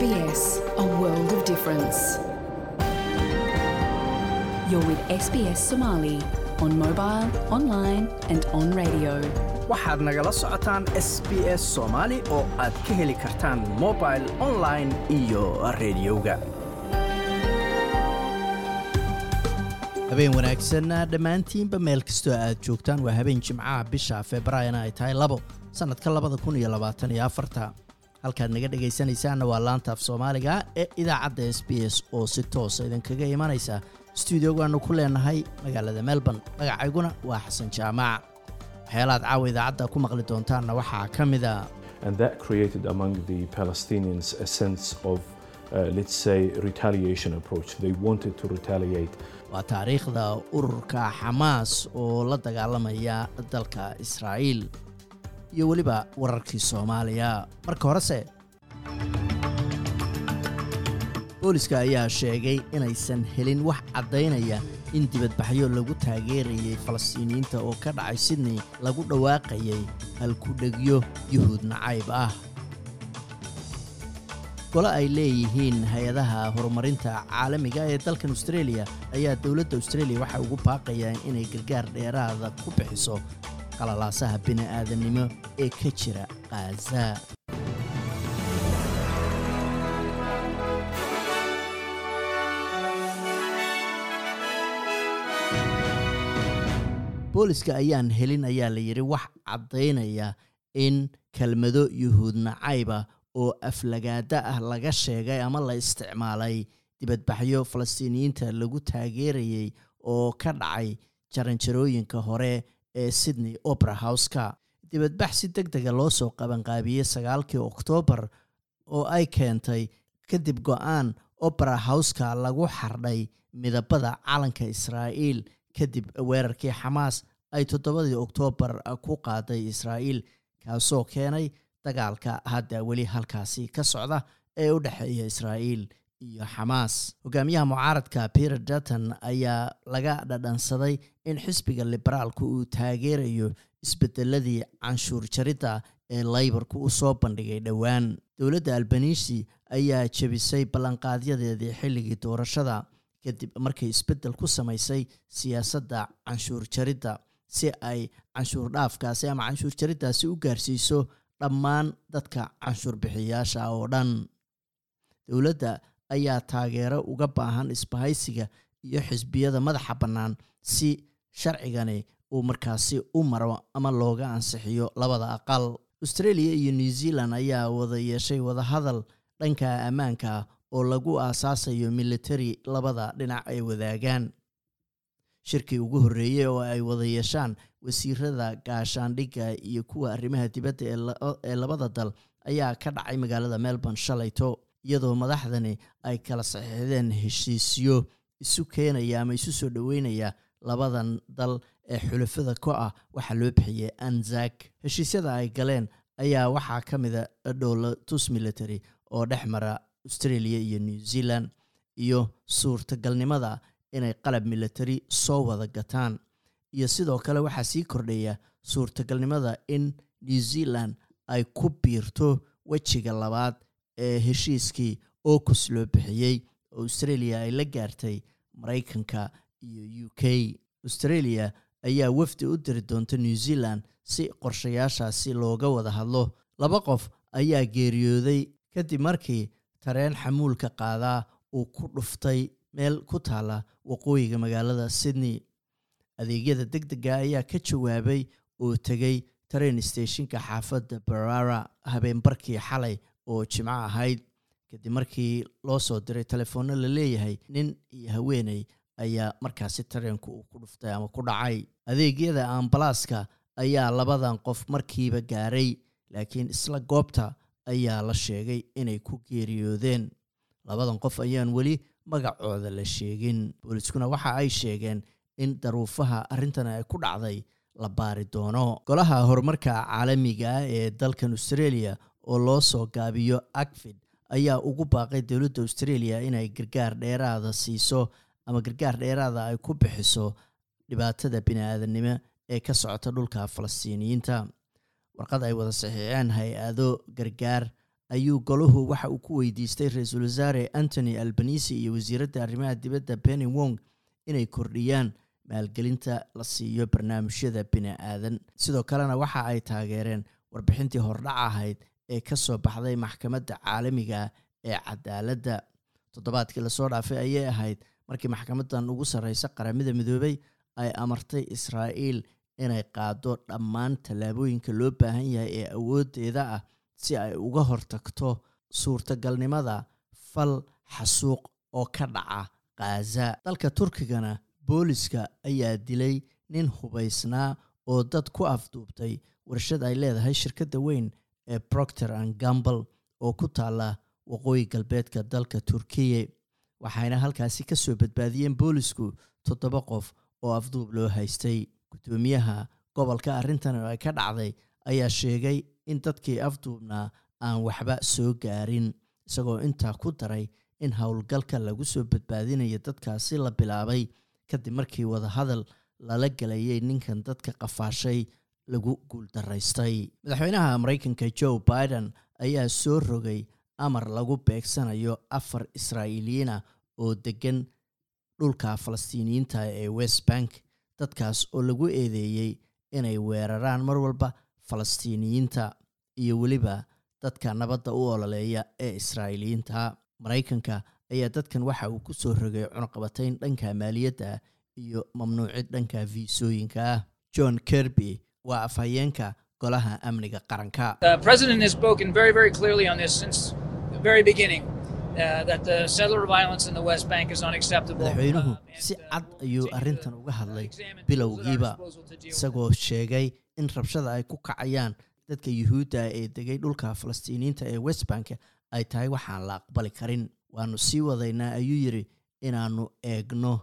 SBS, a world of difference. You're with SBS Somali on mobile, online, and on radio. waxaad nagala socotaan s b s soomaali oo aad ka heli kartaan mobil online iyo rediyoga habeen wanaagsan dhammaantiinba meel kastoo aad joogtaan waa habeen jimcaha bisha februaarina ay tahay labo sannadka labada kun iyo labaatan iyo afarta halkaad naga dhegaysanaysaanna waa laanta af soomaaliga ee idaacadda s b s oo si toosa idinkaga imanaysa stuudiogaannu ku leenahay magaalada melbourne magacayguna waa xasan jaamac waxyaalaad caawa idaacadda ku maqli doontaanna waxaa ka mid a And that created among the Palestinians a sense of, uh, let's say, retaliation approach. They wanted to retaliate. waa taariikhda ururka xamaas oo la dagaalamaya dalka israa'iil iyo weliba wararkii soomaaliya. Marka horese booliska ayaa sheegay inaysan helin wax caddaynaya in dibadbaxyo lagu taageerayay falastiiniyiinta oo ka dhacay sydney lagu dhawaaqayay halkudhegyo yuhuud nacayb ah. Gole ay leeyihiin hay'adaha horumarinta caalamiga ee dalkan australia ayaa dowladda australia waxay ugu baaqayaan inay gargaar dheeraada ku bixiso qalalaasaha bini'aadamnimo ee ka jira khaza booliska ayaan helin ayaa la yidhi wax caddaynaya in kelmado yuhuud nacayba oo aflagaada ah laga sheegay ama la isticmaalay dibadbaxyo falastiiniyiinta lagu taageerayay oo ka dhacay jaranjarooyinka hore ee sydney opera house-ka. Dibadbax si deg dega loo soo qabanqaabiyey sagaalkii oktoobar oo ay keentay kadib go'aan opera house-ka lagu xardhay midabada calanka israa'iil kadib weerarkii xamaas ay toddobadii oktoobar ku qaaday israa'iil kaasoo keenay dagaalka hadda weli halkaasi ka socda ee u dhexeeya israa'iil iyo xamaas hogaamiyaha mucaaradka peter dutton ayaa laga dhadhansaday in xisbiga liberaalku uu taageerayo isbedeladii canshuur jaridda ee laybarku u soo bandhigay dhowaan. Dowladda albanisi ayaa jebisay ballanqaadyadeedii xilligii doorashada kadib markay isbeddel ku samaysay siyaasadda canshuur jaridda si ay canshuur dhaafkaasi ama canshuur jariddaasi u gaarsiiso dhammaan dadka canshuur bixiyayaasha oo dhan. Dowladda ayaa taageero uga baahan isbahaysiga iyo xisbiyada madaxa bannaan si sharcigani uu markaasi u maro ama looga ansixiyo labada aqal. Australia iyo new zealand ayaa wada yeeshay wadahadal dhanka ammaanka oo lagu aasaasayo military labada dhinac ay wadaagaan. Shirkii ugu horreeyey oo ay wada yeeshaan wasiirada gaashaandhigga iyo kuwa arrimaha dibadda ee labada dal ayaa ka dhacay magaalada melbourne shalayto iyadoo madaxdani ay kala saxiixdeen heshiisyo isu keenaya ama isu soo dhoweynaya labadan dal ee xulafada ko ah. Waxaa loo bixiyey anzak heshiisyada ay galeen ayaa waxaa ka mida dhowlatus military oo dhex mara australia iyo new zealand iyo suurtagalnimada inay qalab military soo wada gataan. Iyo sidoo kale waxaa sii kordhaya suurtagalnimada in new zealand ay ku biirto wejiga labaad heshiiskii ocus loo bixiyey oo australia ay la gaartay maraykanka iyo u k. Australia ayaa wafdi u diri doonta new zealand si qorshayaashaasi looga wada hadlo. Laba qof ayaa geeriyooday kadib markii tareen xamuulka qaadaa uu ku dhuftay meel ku taala waqooyiga magaalada sydney. Adeegyada deg dega ayaa ka jawaabay oo tegey tareen steshinka xaafadda barara habeenbarkii xalay oo jimco ahayd kadib markii loo soo diray telefoonno la leeyahay nin iyo haweeney ayaa markaasi tareenku uu ku dhuftay ama ku dhacay. Adeegyada ambalaaska ayaa labadan qof markiiba gaaray laakiin isla goobta ayaa la sheegay inay ku geeriyoodeen. Labadan qof ayaan weli magacooda la sheegin. Booliskuna waxa ay sheegeen in daruufaha arrintan ay ku dhacday la baari doono. Golaha horumarka caalamiga ee dalkan australia oo loo soo gaabiyo acfid ayaa ugu baaqay dowladda australia inay gargaar dheeraada siiso ama gargaar dheeraada ay ku bixiso dhibaatada bini-aadanimo ee ka socota dhulka falastiiniyiinta. Warqad ay wada saxiixeen hay'ado gargaar. Ayuu golahu waxa uu ku weydiistay ra'iisul wasaare antony albanisi iyo wasiiradda arrimaha dibadda benny wong inay kordhiyaan maalgelinta la siiyo barnaamijyada bini aadan sidoo kalena waxa ay taageereen warbixintii hordhac ahayd ee ka soo baxday maxkamadda caalamiga ee cadaaladda toddobaadkii la soo dhaafay ayay ahayd markii maxkamadan ugu sarreysa qaramada midoobay ay amartay israa'iil inay qaado dhammaan tallaabooyinka loo baahan yahay ee awooddeeda ah si ay uga hortagto suurtagalnimada fal xasuuq oo ka dhaca khaza dalka turkigana booliska ayaa dilay nin hubaysnaa oo dad ku afduubtay warshad ay leedahay shirkadda weyn ee proctor and gambal oo ku taalla waqooyi galbeedka dalka turkiya waxayna halkaasi ka soo badbaadiyeen boolisku toddoba qof oo afduub loo haystay. Guddoomiyaha gobolka arrintan ay ka dhacday ayaa sheegay in dadkii afduubnaa aan waxba soo gaarin isagoo intaa ku daray in howlgalka lagu soo badbaadinayo dadkaasi la bilaabay. Kadib markii wadahadal lala gelayay ninkan dadka qafaashay lagu guuldaraystay madaxweynaha maraykanka joe biden ayaa soo rogay amar lagu beegsanayo afar israa'iiliyiina oo deggan dhulka falastiiniyiinta ee west bank dadkaas oo lagu eedeeyey inay weeraraan mar walba falastiiniyiinta iyo weliba dadka nabadda u ololeeya ee israa'iiliyiinta. Maraykanka ayaa dadkan waxa uu ku soo rogay cunuqabatayn dhanka maaliyadda iyo mamnuucid dhanka fiisooyinka. Ah john kerby waa afhayeenka golaha amniga qaranka. Uh, madaxweynuhu Uh, si uh, cad ayuu arrintan uga hadlay bilowgiiba isagoo sheegay in rabshada ay ku kacayaan dadka yuhuudda ee degay dhulka falastiiniyiinta ee west bank ay tahay waxaan la aqbali karin. Waanu sii wadaynaa ayuu yidhi inaannu eegno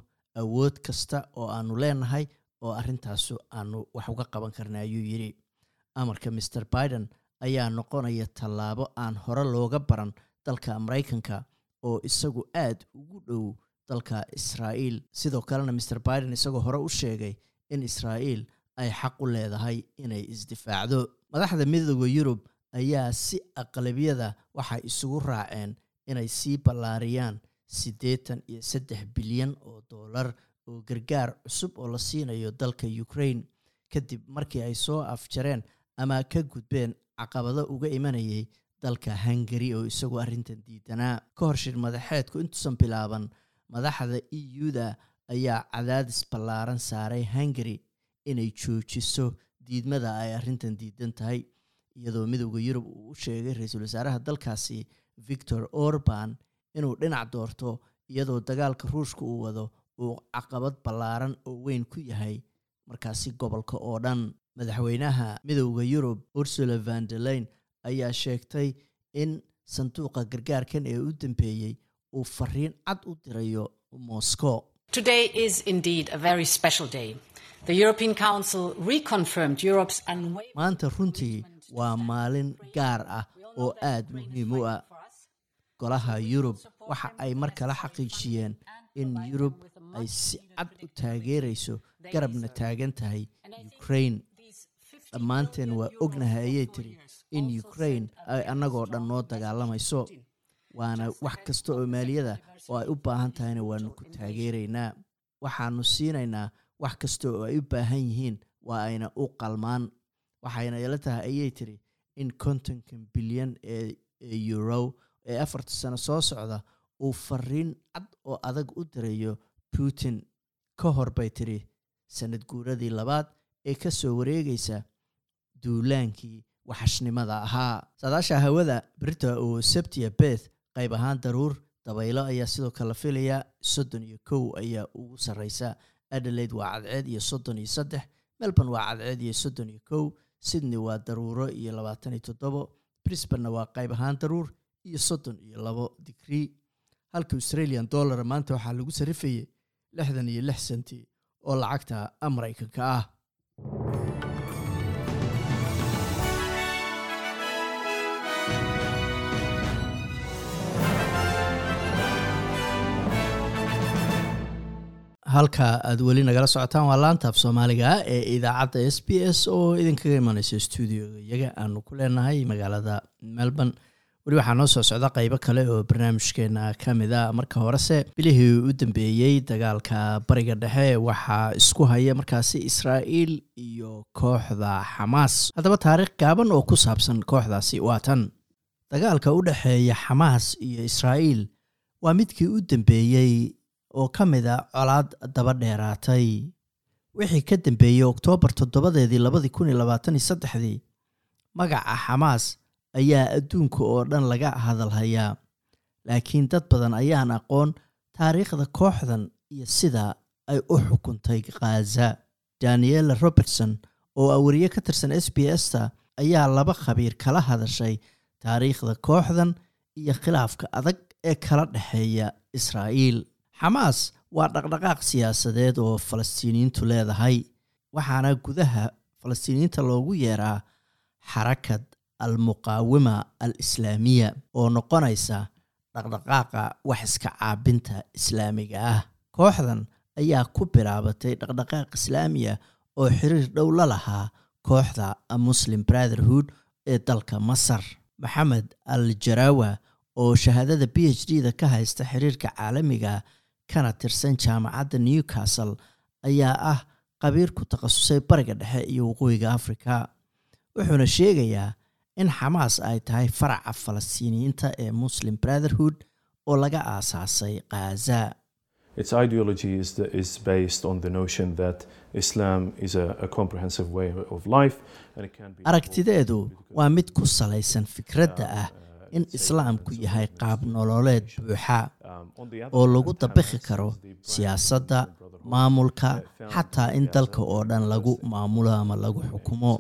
awood kasta oo aanu leenahay oo arrintaasu aanu wax uga qaban karna ayuu yidhi. Amarka master biden ayaa noqonaya tallaabo aan hore looga baran dalka maraykanka oo isagu aad ugu dhow dalka israa'iil. Sidoo kalena master biden isagoo hore u sheegay in israa'iil ay xaq u leedahay inay isdifaacdo. Madaxda midooda yurub ayaa si aqlabiyada waxay isugu raaceen inay sii ballaariyaan siddeetan iyo saddex bilyan oo dollar oo gargaar cusub oo la siinayo dalka ukraine kadib markii ay soo afjareen ama ka gudbeen caqabado uga imanayay dalka hungari oo isagoo arrintan diidanaa. Ka hor shir madaxeedku intuusan bilaaban madaxda e u-da ayaa cadaadis ballaaran saaray hungari inay joojiso diidmada ay arrintan diidan tahay iyadoo midowda yurub uu u sheegay ra'iisul wasaaraha dalkaasi victor orban inuu dhinac doorto iyadoo dagaalka ruushka uu wado uu caqabad ballaaran oo weyn ku yahay markaasi gobolka oo dhan. Madaxweynaha midowda yurub ursula van leyn ayaa sheegtay in sanduuqa gargaarkan ee u dambeeyey uu fariin cad u dirayo moscow. Today is indeed a very special day. The European Council reconfirmed Europe's unwavering maanta runtii waa maalin gaar ah oo aad muhiim u ah. Golaha yurub waxa ay mar kale xaqiijiyeen in yurub ay si cad u taageerayso garabna taagan tahay ukraine. Dhammaanteen waa ognahay ayay tiri in ukraine ay annagoo dhan noo dagaalamayso. Waana wax kasta oo maaliyada oo ay u baahan tahayna waanu ku taageeraynaa. Waxaanu siinaynaa wax kasta oo ay u baahan yihiin waa ayna u qalmaan. Waxayna ila tahay ayay tiri in kontonkan bilyan ee euro ee afarta sano soo socda uu fariin cad oo adag u dirayo putin ka hor bay tiri sanad guuradii labaad ee ka soo wareegaysa duulaankii waxashnimada ahaa. Saadaasha hawada berita oo sebtia beth qayb ahaan daruur dabaylo ayaa sidoo kale filaya soddon iyo kow ayaa ugu sarreysa adelaide waa cadceed iyo soddon iyo saddex melbourne waa cadceed iyo soddon iyo kow sydney waa daruuro iyo labaatan iyo toddobo brisbanna waa qayb ahaan daruur iyo soddon iyo labo digrii halka australian dollar maanta waxaa lagu sarifayay lixdan iyo lix senti oo lacagta maraykanka ah. Halka aad weli nagala socotaan waa laanta af soomaaliga ee idaacadda s b s oo idinkaga imaneysa stuudioga iyaga aanu ku leenahay magaalada melbourne weli waxaa noo soo socda qeybo kale oo barnaamijkeena ka mid a marka horese bilihii u dambeeyey dagaalka bariga dhexe waxaa isku haya markaasi israa'iil iyo kooxda xamaas. Haddaba taariikh gaaban oo ku saabsan kooxdaasi waa tan. Dagaalka u dhexeeya xamaas iyo israa'iil waa midkii u dambeeyey oo ka mid a colaad daba dheeraatay wixii ka dambeeyey oktoobar toddobadeedii labadii kun iyo labaatan iyo saddexdii magaca xamaas ayaa adduunka oo dhan laga hadalhayaa laakiin dad badan ayaan aqoon taariikhda kooxdan iyo sida ay u xukuntay khaza daniela robertson oo awariye ka tirsan s b s ta ayaa laba khabiir kala hadashay taariikhda kooxdan iyo khilaafka adag ee kala dhexeeya israa'iil. Xamaas waa dhaqdhaqaaq siyaasadeed oo falastiiniyiintu leedahay waxaana gudaha falastiiniyiinta loogu yeeraa xarakad almuqaawima al islaamiya oo noqonaysa dhaqdhaqaaqa wax iska caabinta islaamiga ah. Kooxdan ayaa ku bilaabatay dhaqdhaqaaq islaamiya oo xiriir dhow la lahaa kooxda muslim brotherhood ee dalka masar. Maxamed al jarawa oo shahaadada b h d da ka haysta xiriirka caalamiga kana tirsan jaamacadda newcastle ayaa ah qabiir ku takhasusay bariga dhexe iyo waqooyiga africa wuxuuna sheegayaa in xamaas ay tahay faraca falastiiniyiinta ee muslim brotherhood oo laga aasaasay khaza Its ideology is, the, is based on the notion that Islam is a, a comprehensive way of life and it can be aragtideedu waa mid ku salaysan fikradda ah in islaamku yahay qaab nololeed buuxa oo lagu dabaqi karo siyaasadda maamulka xataa in dalka oo dhan lagu maamulo ama lagu xukumo.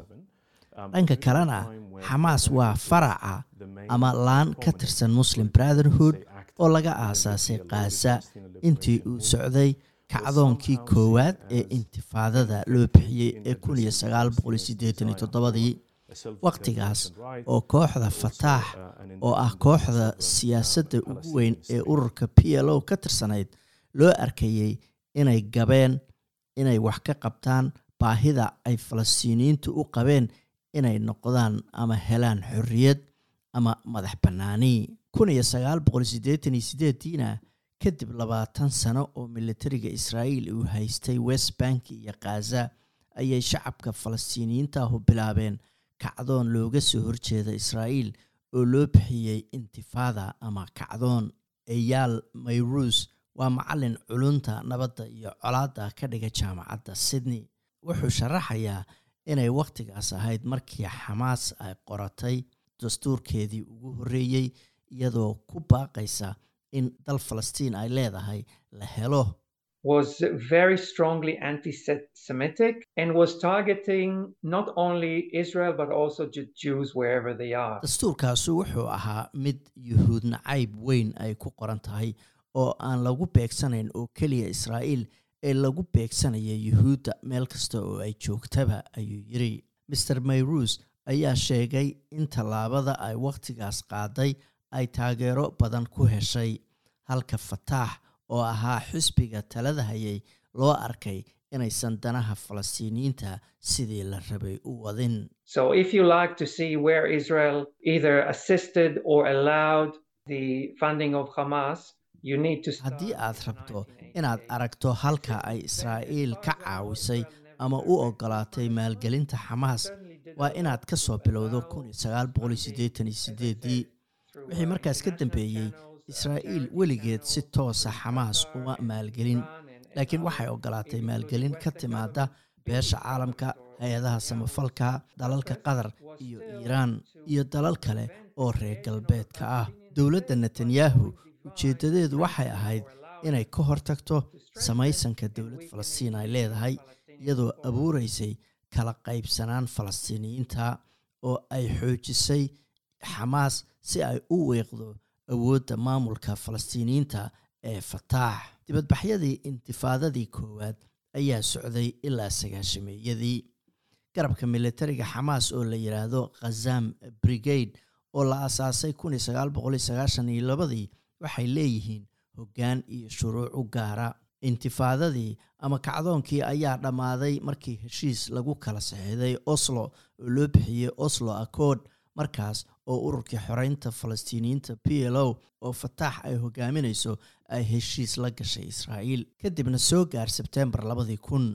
dhanka kalena xamaas waa faraca ama laan ka tirsan muslim brotherhood oo laga aasaasay khaza intii uu socday kacdoonkii koowaad ee intifaadada loo bixiyey ee kun iyo sagaal boqol iyo siddeetan iyo toddobadii wakhtigaas oo kooxda fataax oo ah kooxda siyaasadda ugu weyn ee ururka p l o ka tirsanayd loo arkayey inay gabeen inay wax ka qabtaan baahida ay falastiiniyiintu u qabeen inay noqdaan ama helaan xorriyad ama madax bannaani. Kun iyo sagaal boqol siddeetan iyo sideediina kadib labaatan sano oo militariga israa'iil uu haystay west bank iyo khaza ayay shacabka falastiiniyiintaahu bilaabeen kacdoon looga soo horjeeda israa'iil oo loo bixiyey intifaada ama kacdoon. Eyaal mayruus waa macalin culunta nabadda iyo colaadda ka dhiga jaamacadda sydney. Wuxuu sharaxayaa inay wakhtigaas ahayd markii xamaas ay qoratay dastuurkeedii ugu horreeyey iyadoo ku baaqaysa in dal falastiin ay leedahay la helo was very strongly anti-Semitic and was targeting not only Israel but also Jews wherever they are. dastuurkaasu wuxuu ahaa mid yuhuud nacayb weyn ay ku qoran tahay oo aan lagu beegsanayn oo keliya israa'iil ee lagu beegsanaya yuhuudda meel kasta oo ay joogtaba ayuu yidri maer mayruus ayaa sheegay in tallaabada ay wakhtigaas qaaday ay taageero badan ku heshay. Halka fataax oo ahaa xisbiga talada hayay loo arkay inaysan danaha falastiiniyiinta sidii la rabay u wadin Haddii aad rabto 1988. inaad aragto halka ay israa'iil ka caawisay ama u ogolaatay maalgelinta xamaas waa inaad ka soo bilowdo wixii markaas ka dambeeyey israa'iil weligeed si toosa xamaas uma maalgelin. Laakiin waxay ogolaatay maalgelin ka timaada beesha caalamka hay'adaha samafalka dalalka qatar iyo iiraan iyo dalal kale oo reer galbeedka ah. dowladda netanyahu ujeeddadeedu waxay ahayd inay ka hortagto samaysanka dowlad falastiin ay leedahay iyadoo abuureysay kala qaybsanaan falastiiniyiinta oo ay xoojisay xamaas si ay u weeqdo awoodda maamulka falastiiniyiinta ee fataax dibadbaxyadii intifaadadii koowaad ayaa socday ilaa sagaashameeyadii. Garabka militariga xamaas oo la yidhaahdo khazam brigade oo la asaasay labadii waxay leeyihiin hoggaan iyo shuruuc u gaara. Intifaadadii ama kacdoonkii ayaa dhammaaday markii heshiis lagu kala saxiiday oslo oo loo bixiyey oslo accord markaas oo ururkii xoreynta falastiiniyiinta p l o oo fataax ay hogaaminayso ay heshiis la gashay israa'iil kadibna soo gaar sebtembar labadii kun.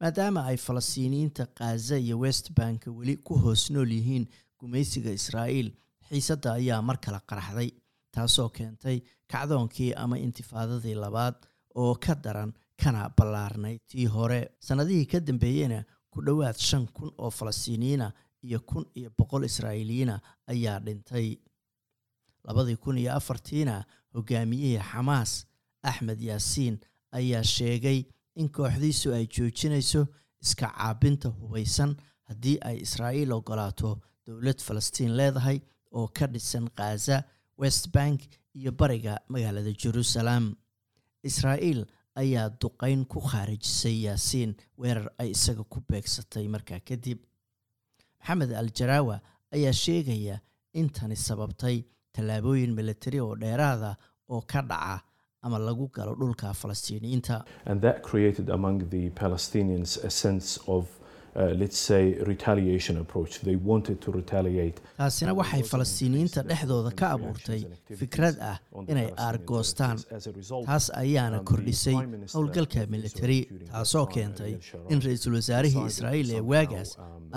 Maadaama ay falastiiniyiinta khaza iyo west bank weli ku hoos nool yihiin gumaysiga israa'iil xiisadda ayaa mar kale qaraxday taasoo keentay kacdoonkii ama intifaadadii labaad oo ka daran kana ballaarnay tii hore. Sannadihii ka dambeeyeyna ku dhowaad shan kun oo falastiiniyiina iyo kun iyo boqol israa'iiliyiina ayaa dhintay. Labadii kun iyo afartiina hogaamiyihii xamaas axmed yaasiin ayaa sheegay in kooxdiisu ay joojinayso iska caabinta hubaysan haddii ay israa'iil ogolaato dowlad falastiin leedahay oo ka dhisan khaza west bank iyo bariga magaalada jerusalem. Israa'iil ayaa duqayn ku khaarijisay yaasiin weerar ay isaga ku beegsatay markaa kadib maxamed al jaraawa ayaa sheegaya in tani sababtay tallaabooyin militari oo dheeraada oo ka dhaca ama lagu galo dhulka falastiiniyiinta Uh, taasina waxay falastiiniyiinta dhexdooda ka abuurtay fikrad ah inay aargoostaan. Taas ayaana kordhisay howlgalka militari taasoo keentay in ra'iisul wasaarihii israa'iil ee waagaas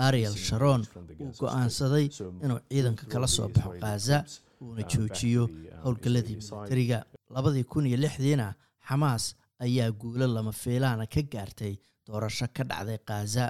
ariel sharon uu go'aansaday inuu ciidanka kala soo baxo khaza uuna joojiyo howlgalladii militariga. Labadii kun iyo lixdiina xamaas ayaa guulo lama fiilaana ka gaartay doorasho ka dhacday khaza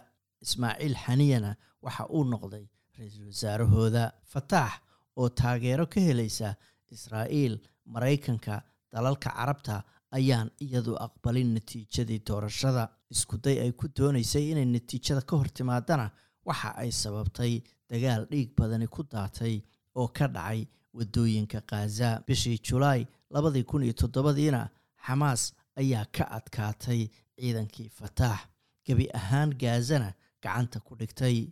ismaaciil xaniyana waxa uu noqday ra'iisul wasaarahooda fataax oo taageero ka helaysa israa'iil maraykanka dalalka carabta ayaan iyadu aqbalin natiijadii doorashada. Iskuday ay ku doonaysay inay natiijada ka hor timaadana waxa ay sababtay dagaal dhiig badani ku daatay oo ka dhacay waddooyinka khaza bishii julaay labadii kun iyo toddobadiina xamaas ayaa ka adkaatay ciidankii fataax gebi ahaan gaazana gacanta ku dhigtay.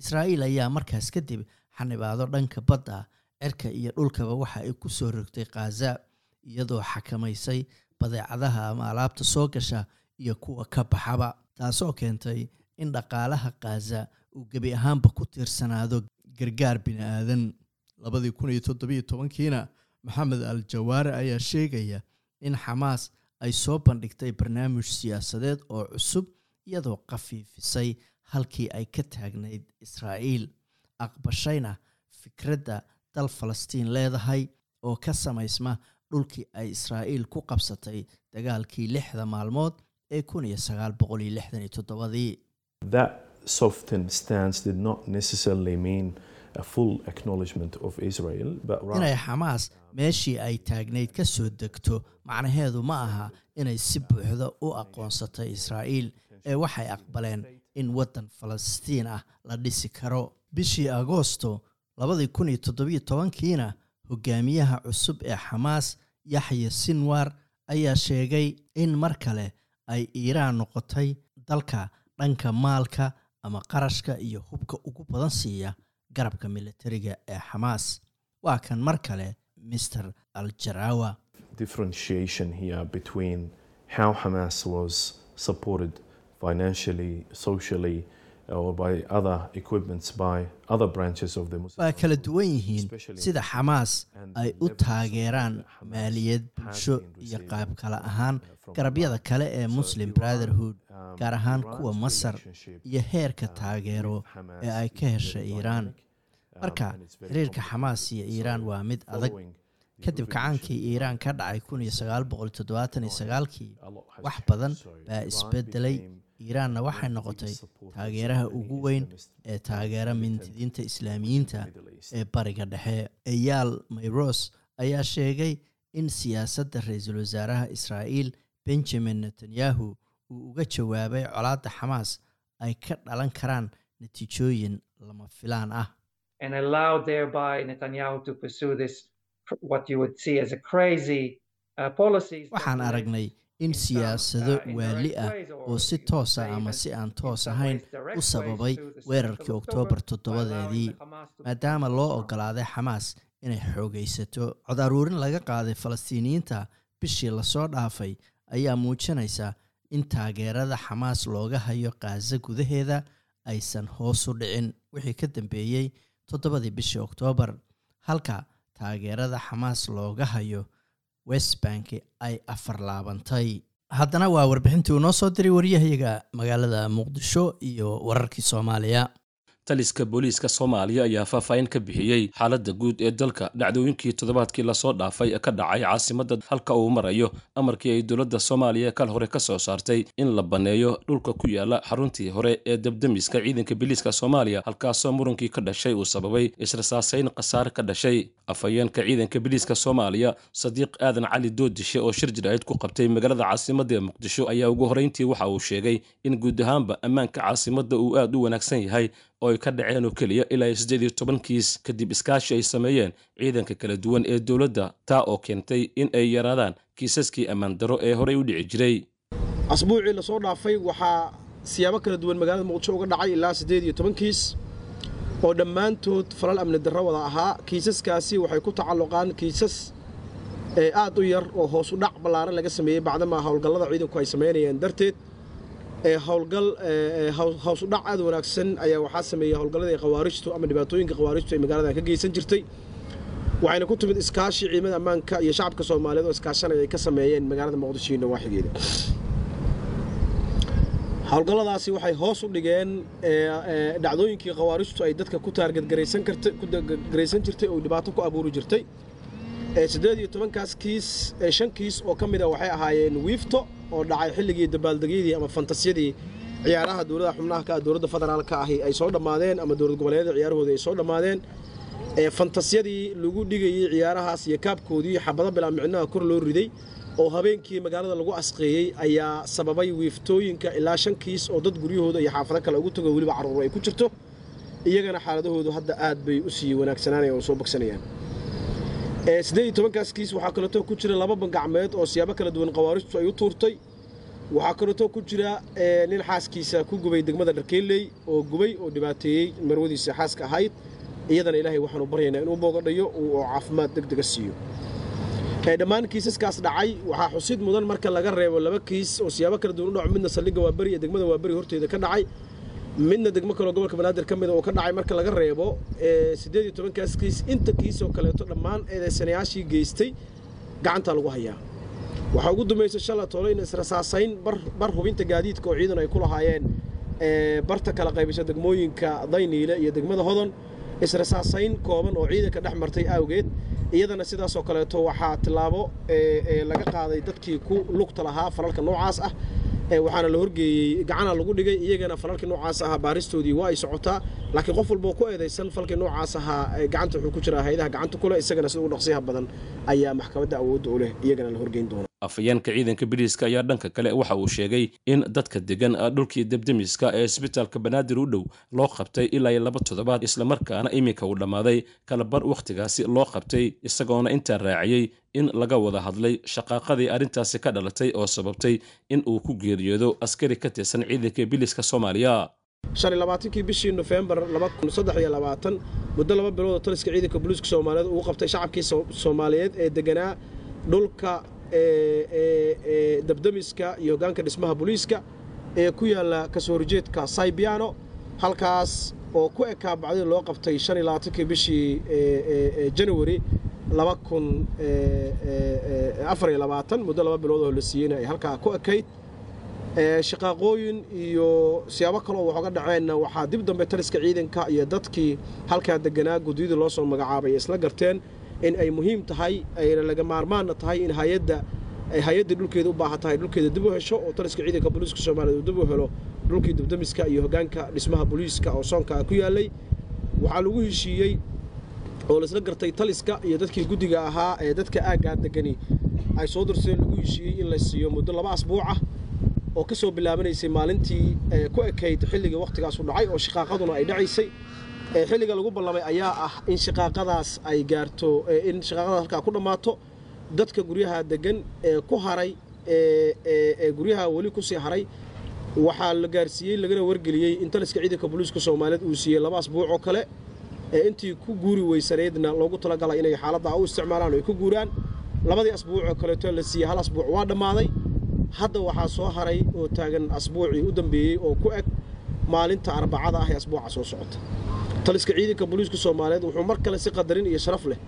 Israa'iil ayaa markaas kadib xanibaado dhanka badda cirka iyo dhulkaba waxa ay ku soo rogtay khaza iyadoo xakamaysay badeecadaha ama alaabta soo gasha iyo kuwa ka baxaba taasoo keentay in dhaqaalaha khaza uu gebi ahaanba ku tiirsanaado gargaar bini aadan labadii kun iyo toddobiyo tobankiina maxamed al jawaare ayaa sheegaya in xamaas ay soo bandhigtay barnaamij siyaasadeed oo cusub iyadoo khafiifisay halkii ay ka taagnayd israa'iil aqbashayna fikradda dal falastiin leedahay oo ka samaysma dhulkii ay israa'iil ku qabsatay dagaalkii lixda maalmood ee kun iyo sagaal boqol lixdan toddobadii. Inay xamaas meeshii ay taagnayd ka soo degto macnaheedu ma aha inay si buuxda u aqoonsatay israa'iil ee waxay aqbaleen in waddan falastiin ah la dhisi karo. Bishii agoosto labadii kun iyo toddobiyo tobankiina hogaamiyaha cusub ee xamaas yaxya sinwar ayaa sheegay in mar kale ay iiraan noqotay dalka dhanka maalka ama qarashka iyo hubka ugu badan siiya garabka militariga ee xamaas. Waa kan mar kale mr al jarawa differentiation here between how Hamas was supported financially, socially, or by other equipments by other branches of the Muslim waa kala duwan yihiin sida xamaas ay u taageeraan maaliyad bulsho iyo qaab kale ahaan garabyada kale ee muslim brotherhood gaar ahaan kuwa masar iyo heerka taageero ee ay ka hesha iiraan marka xiriirka xamaas iyo iiraan waa mid adag. kadib kacaankii iiraan ka dhacay kun iyo sagaal boqol toddobaatan iyo sagaalkii wax badan baa isbedelay iiraanna waxay noqotay taageeraha ugu weyn ee taageera mintidiinta islaamiyiinta ee bariga dhexe. Eyaal mayros ayaa sheegay in siyaasadda ra'iisul wasaaraha israa'iil benjamin netanyahu uu uga jawaabay colaadda xamaas ay ka dhalan karaan natiijooyin lama filaan ah. Uh, waxaan aragnay in siyaasado waali ah oo si toosa ama si aan toos ahayn u sababay weerarkii oktoobar toddobadeedii maadaama loo ogolaaday xamaas inay xoogaysato. Cod aruurin laga qaaday falastiiniyiinta bishii la soo dhaafay ayaa muujinaysa in taageerada xamaas looga hayo kaaza gudaheeda aysan hoos u dhicin wixii ka dambeeyey toddobadii bishii oktoobar halka taageerada xamaas looga hayo west bank ay afar laabantay haddana waa warbixintii uu noo soo diray waryahayaga magaalada muqdisho iyo wararkii soomaaliya taliska booliiska soomaaliya ayaa faahfaahin ka bixiyey xaaladda guud ee dalka. Dhacdooyinkii toddobaadkii la soo dhaafay ka dhacay caasimadda halka uu marayo amarkii ay dowladda soomaaliya kal hore ka soo saartay in la banneeyo dhulka ku yaalla xaruntii hore ee debdemiska ciidanka biliiska soomaaliya halkaasoo murankii ka dhashay uu sababay israsaasayn khasaare ka dhashay afhayeenka ciidanka biliiska soomaaliya sadiiq aadan cali doodishe oo shir jiraahid ku qabtay magaalada caasimadda ee muqdisho ayaa ugu horrayntii waxa uu sheegay in guud ahaanba ammaanka caasimadda uu aad u wanaagsan yahay oo ay ka dhaceen oo keliya ilaa siddeed iyo toban kiis kadib iskaashi ay sameeyeen ciidanka kala duwan ee dowladda taa oo keentay in ay yaraadaan kiisaskii ammaan daro ee horey u dhici jiray. Asbuucii la soo dhaafay waxaa siyaabo kala duwan magaalada muqdisho uga dhacay ilaa siddeed iyo toban kiis oo dhammaantood falal amni darro wada ahaa. Kiisaskaasi waxay ku tacalluqaan kiisas ee aad u yar oo hoos u dhac ballaaran laga sameeyey bacdamaa howlgallada ciidanku ay samaynayeen darteed howlgal hoos u dhac aad wanaagsan ayaa waxaa sameeyey howlgalladii khawaarijtu ama dhibaatooyinka khawaarijtu ay magaaladan ka geysan jirtay. Waxayna ku timid iskaashi ciidamada ammaanka iyo shacabka soomaaliyeed oo iskaashanaya ay ka sameeyeen magaalada muqdisho iyo nawaaxigeeda. Howlgalladaasi waxay hoos u dhigeen dhacdooyinkii khawaarijtu ay dadka ku taargadgaraysan jirtay oo dhibaato ku abuuri jirtay siddeed iyo tobankaas shan kiis oo ka mid a waxay ahaayeen wiifto oo dhacay xilligii dabaaldegyadii ama fantasiyadii ciyaaraha dowladda xubnaha dowladda federaalka ahi ay soo dhammaadeen ama dowlad goboleedyada ciyaarahooda ay soo dhammaadeen fantasiyadii lagu dhigayey ciyaarahaas iyo kaabkoodii xabado bilaa micnaha kor loo riday oo habeenkii magaalada lagu asqeeyey ayaa sababay wiiftooyinka ilaa shan kiis oo dad guryahooda iyo xaafado kale ugu tago weliba carruur ay ku jirto iyagana xaaladahoodu hadda aad bay u sii wanaagsanaanayaan oo soo bogsanayaan siddeed iyo tobankaas kiis waxaa kaleeto ku jira laba bangacmeed oo siyaabo kala duwan khawaarijtu ay u tuurtay. Waxaa kaleeto ku jira nin xaaskiisa ku gubay degmada dharkeelley oo gubay oo dhibaateeyey marwadiisa xaaska ahayd iyadana ilaahay waxaanu baryaynaa inuu boogadhayo oo caafimaad deg dega siiyo dhammaan kiisaskaas dhacay waxaa xusid mudan marka laga reebo laba kiis oo siyaabo kala duwan u dhaco. Midna saldhigga waaberi iyo degmada waaberi horteeda ka dhacay midna degmo kaleo gobolka banaadir ka mida oo ka dhacay marka laga reebo siddeed iyo tobankaas kiis inta kiis oo kaleeto dhammaan eedeysanayaashii geystay gacantaa lagu hayaa. Waxaa ugu dambaysa shala toole in israsaasayn bar hubinta gaadiidka oo ciidan ay ku lahaayeen barta kala qaybisa degmooyinka dayniile iyo degmada hodon israsaasayn kooban oo ciidanka dhex martay awgeed. Iyadana sidaasoo kaleeto waxaa tillaabo laga qaaday dadkii ku lugta lahaa falalka noocaas ah waxaana la horgeeyey gacana lagu dhigay iyagana falalkii noocaas ahaa baaristoodii waa ay socotaa. Laakiin qof walboo ku eedaysan falkii noocaas ahaa gacanta wuxuu ku jiraa hayadaha gacanta kuleh isagana sida u dhaqsiyaha badan ayaa maxkamadda awoodda u leh iyagana la horgeyn doona afhayeenka ciidanka biliiska ayaa dhanka kale waxa uu sheegay in dadka degan dhulkii debdemiska ee isbitaalka banaadir u dhow loo qabtay ilaa iyo laba toddobaad islamarkaana iminka uu dhammaaday kalabar wakhtigaasi loo qabtay isagoona intaa raaciyey in laga wada hadlay shaqaaqadii arrintaasi ka dhalatay oo sababtay in uu ku geeriyoodo askari ka tirsan ciidanka biliiska soomaaliya. Shan iyo labaatankii bishii nofembar muddo laba bilood oo taliska ciidanka booliiska soomaaliyeed uu qabtay shacabkii soomaaliyeed ee deganaa dhulka debdemiska iyo hoggaanka dhismaha booliiska ee ku yaalla ka soo horjeedka saybiano halkaas oo ku ekaa bacdii loo qabtay shan iyo labaatankii bishii janawari laba kun afar iyo labaatan muddo laba bilood oo la siiyeyna ay halkaa ku ekayd shaqaaqooyin iyo siyaabo kale oo waxooga dhaceenna waxaa dib dambe taliska ciidanka iyo dadkii halkaa deganaa guddiyadii loo soo magacaabay ay isla garteen in ay muhiim tahay ayna laga maarmaanna tahay in hayadda ay hay'addii dhulkeeda u baahan tahay dhulkeeda dib u hesho oo taliska ciidanka booliiska soomaaliyeed uu dib u helo dhulkii debdemiska iyo hoggaanka dhismaha booliiska oo soonkaa ku yaallay waxaa lagu heshiiyey oo laisla gartay taliska iyo dadkii guddiga ahaa ee dadka aaggaa degani. Ay soo dirsadeen lagu heshiiyey in la siiyo muddo laba asbuuc ah oo ka soo bilaabanaysay maalintii ku ekayd xilligii wakhtigaasu dhacay oo shaqaaqaduna ay dhacaysay xilliga lagu ballamay ayaa ah in shaqaaqadaas ay gaarto in shaqaaqadaas halkaa ku dhammaato dadka guryaha degan ee ku haray ee guryaha weli ku sii haray. Waxaa la gaarsiiyey lagana wargeliyey in taliska ciidanka booliiska soomaaliyeed uu siiyey laba asbuuc oo kale ee intii ku guuri weysaneedna loogu talagalay inay xaaladda u isticmaalaan oo ay ku guuraan. Labadii asbuuc oo kaleeto la siiyey hal asbuuc waa dhammaaday. Hadda waxaa soo haray oo taagan asbuucii u dambeeyey oo ku eg maalinta arbacada ah ee asbuuca soo socota. Taliska ciidanka booliiska soomaaliyeed wuxuu mar kale si qadarin iyo sharaf leh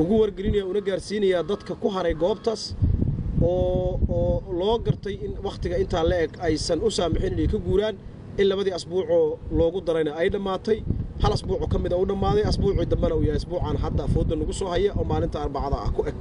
ugu wargelinaya una gaarsiinayaa dadka ku haray goobtaas oo oo loo gartay in wakhtiga intaa la eg aysan u saamixin inay ka guuraan in labadii asbuucoo loogu darayna. Ay dhammaatay hal asbuucoo ka mid a u dhammaaday asbuucii dambena uu yahay asbuucan hadda fooda nagu soo haya oo maalinta arbacada ah ku eg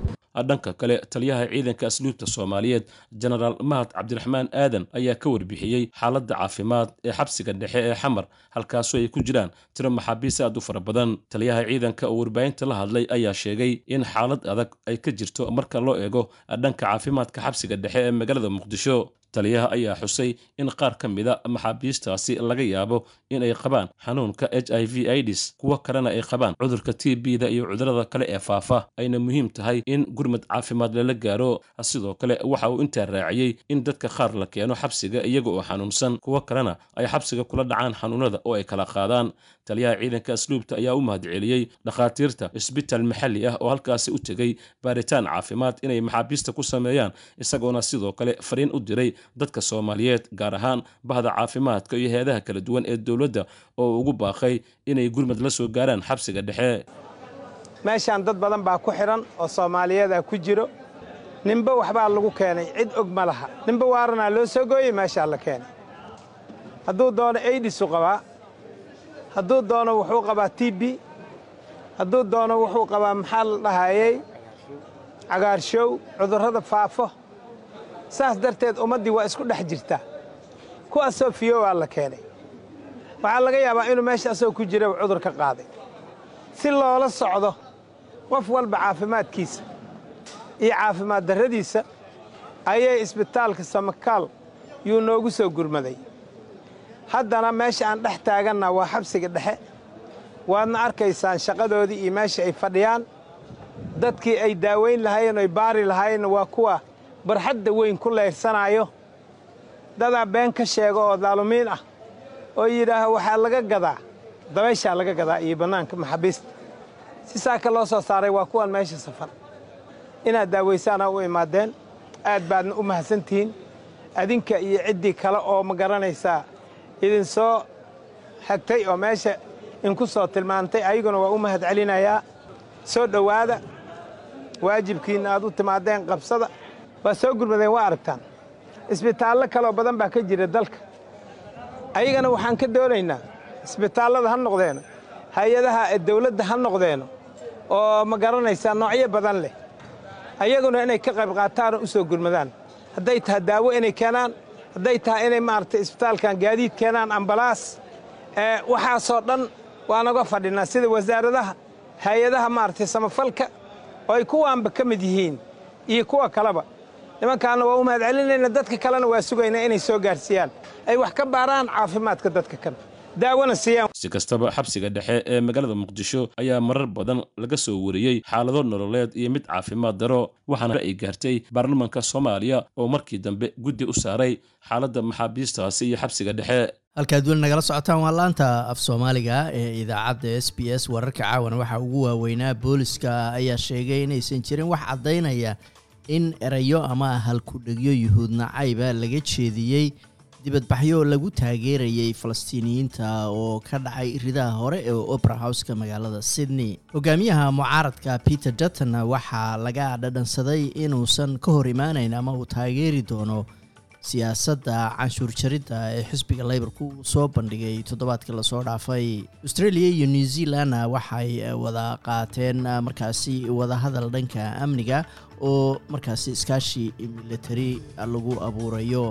dhanka kale taliyaha ciidanka asluubta soomaaliyeed jenaraal mahad cabdiraxmaan aadan ayaa ka warbixiyey xaaladda caafimaad ee xabsiga dhexe ee xamar halkaasoo ay ku jiraan tiro maxaabiis aad u fara badan. Taliyaha ciidanka oo warbaahinta la hadlay ayaa sheegay in xaalad adag ay ka jirto marka loo eego dhanka caafimaadka xabsiga dhexe ee magaalada muqdisho taliyaha ayaa xusay in qaar ka mida maxaabiistaasi laga yaabo in ay qabaan xanuunka h i v idis kuwo kalena ay qabaan cudurka t b da iyo cudurrada kale ee faafa. Ayna muhiim tahay in gurmad caafimaad lala gaaro sidoo kale waxa uu intaa raaciyey in dadka qaar la keeno xabsiga iyaga oo xanuunsan kuwo kalena ay xabsiga kula dhacaan xanuunada oo ay kala qaadaan. Taliyaha ciidanka asluubta ayaa u mahadceliyey dhakhaatiirta isbitaal maxalli ah oo halkaasi u tegey baaritaan caafimaad inay maxaabiista ku sameeyaan isagoona sidoo kale fariin u diray dadka soomaaliyeed gaar ahaan bahda caafimaadka iyo heedaha kala duwan ee dowladda oo ugu baaqay inay gurmad la soo gaaraan xabsiga dhexe. Meeshaan dad badan baa ku xidhan oo soomaaliyeeda ku jiro. Ninba waxbaa lagu keenay cid og ma laha. Ninba waaranaa loo soo gooyey meeshaa la keenay. Hadduu doono aidisu qabaa hadduu doono wuxuu qabaa t b hadduu doono wuxuu qabaa maxaa la dhahayey cagaarshow cudurrada faafo saas darteed ummaddii waa isku dhex jirtaa kuwaasoo fiyowaa la keenay. Waxaa laga yaabaa inuu meesha asagoo ku jira cudur ka qaaday. Si loola socdo qof walba caafimaadkiisa iyo caafimaad darradiisa ayay isbitaalka samakaal yuu noogu soo gurmaday. Haddana meesha aan dhex taaganna waa xabsiga dhexe. Waadna arkaysaan shaqadoodii iyo meesha ay fadhiyaan. Dadkii ay daawayn lahaayeen oy baari lahaayeenna waa kuwa barxadda weyn ku leyrsanaayo dadaa been ka sheega oo daalumiin ah oo yidhaaha waxaa laga gadaa dabayshaa laga gadaa iyo bannaanka maxaabiista si saaka loo soo saaray waa kuwan meesha safar. Inaad daawaysaana u imaadeen aad baadna u mahadsantihiin adinka iyo ciddii kale oo ma garanaysaa. Idinsoo xagtay oo meesha inku soo tilmaantay ayaguna waa u mahad celinayaa soo dhowaada waajibkiinna aad u timaadeen qabsada waa soo gurmadeen waa aragtaan isbitaallo kaloo badan baa ka jira dalka. Ayagana waxaan ka doonaynaa isbitaallada ha noqdeeno hay'adaha dawladda ha noqdeeno oo ma garanaysaa noocyo badan leh. Ayaguna inay ka qayb qaataanoo u soo gurmadaan. Hadday tahay daawo inay keenaan hadday tahay inay maaragtay isbitaalkan gaadiid keenaan ambalaas waxaasoo dhan waa naga fadhinaa sida wasaaradaha hay'adaha maaragtay samafalka oo ay kuwaanba ka mid yihiin iyo kuwa kaleba nimankaana waa u mahad celinayna dadka kalena waa sugaynaa inay soo gaarsiiyaan. Ay wax ka baaraan caafimaadka dadka kan. Si kastaba xabsiga dhexe ee magaalada muqdisho ayaa marar badan laga soo wariyey xaalado nololeed iyo mid caafimaad daro waxaana ay gaartay baarlamanka soomaaliya oo markii dambe guddi u saaray xaaladda maxaabiistaasi iyo xabsiga dhexe. Halkaad weli nagala socotaan waa laanta af soomaaliga ee idaacadda s b s wararka caawana waxaa ugu waaweynaa booliska ayaa sheegay inaysan jirin wax caddaynaya in erayo ama halkudhegyo yuhuud nacayba laga jeediyey dibadbaxyo lagu taageerayay falastiiniyiinta oo ka dhacay ridaha hore ee opera houseka magaalada sydney. Hogaamiyaha mucaaradka peter dutton waxaa laga dhadhansaday inuusan ka hor imaanayn ama uu taageeri doono siyaasadda canshuur jaridda ee xisbiga leybarku uu soo bandhigay toddobaadkii la soo dhaafay. Australia iyo new zealandna waxay wada qaateen markaasi wadahadal dhanka amniga oo markaasi iskaashi militari lagu abuurayo.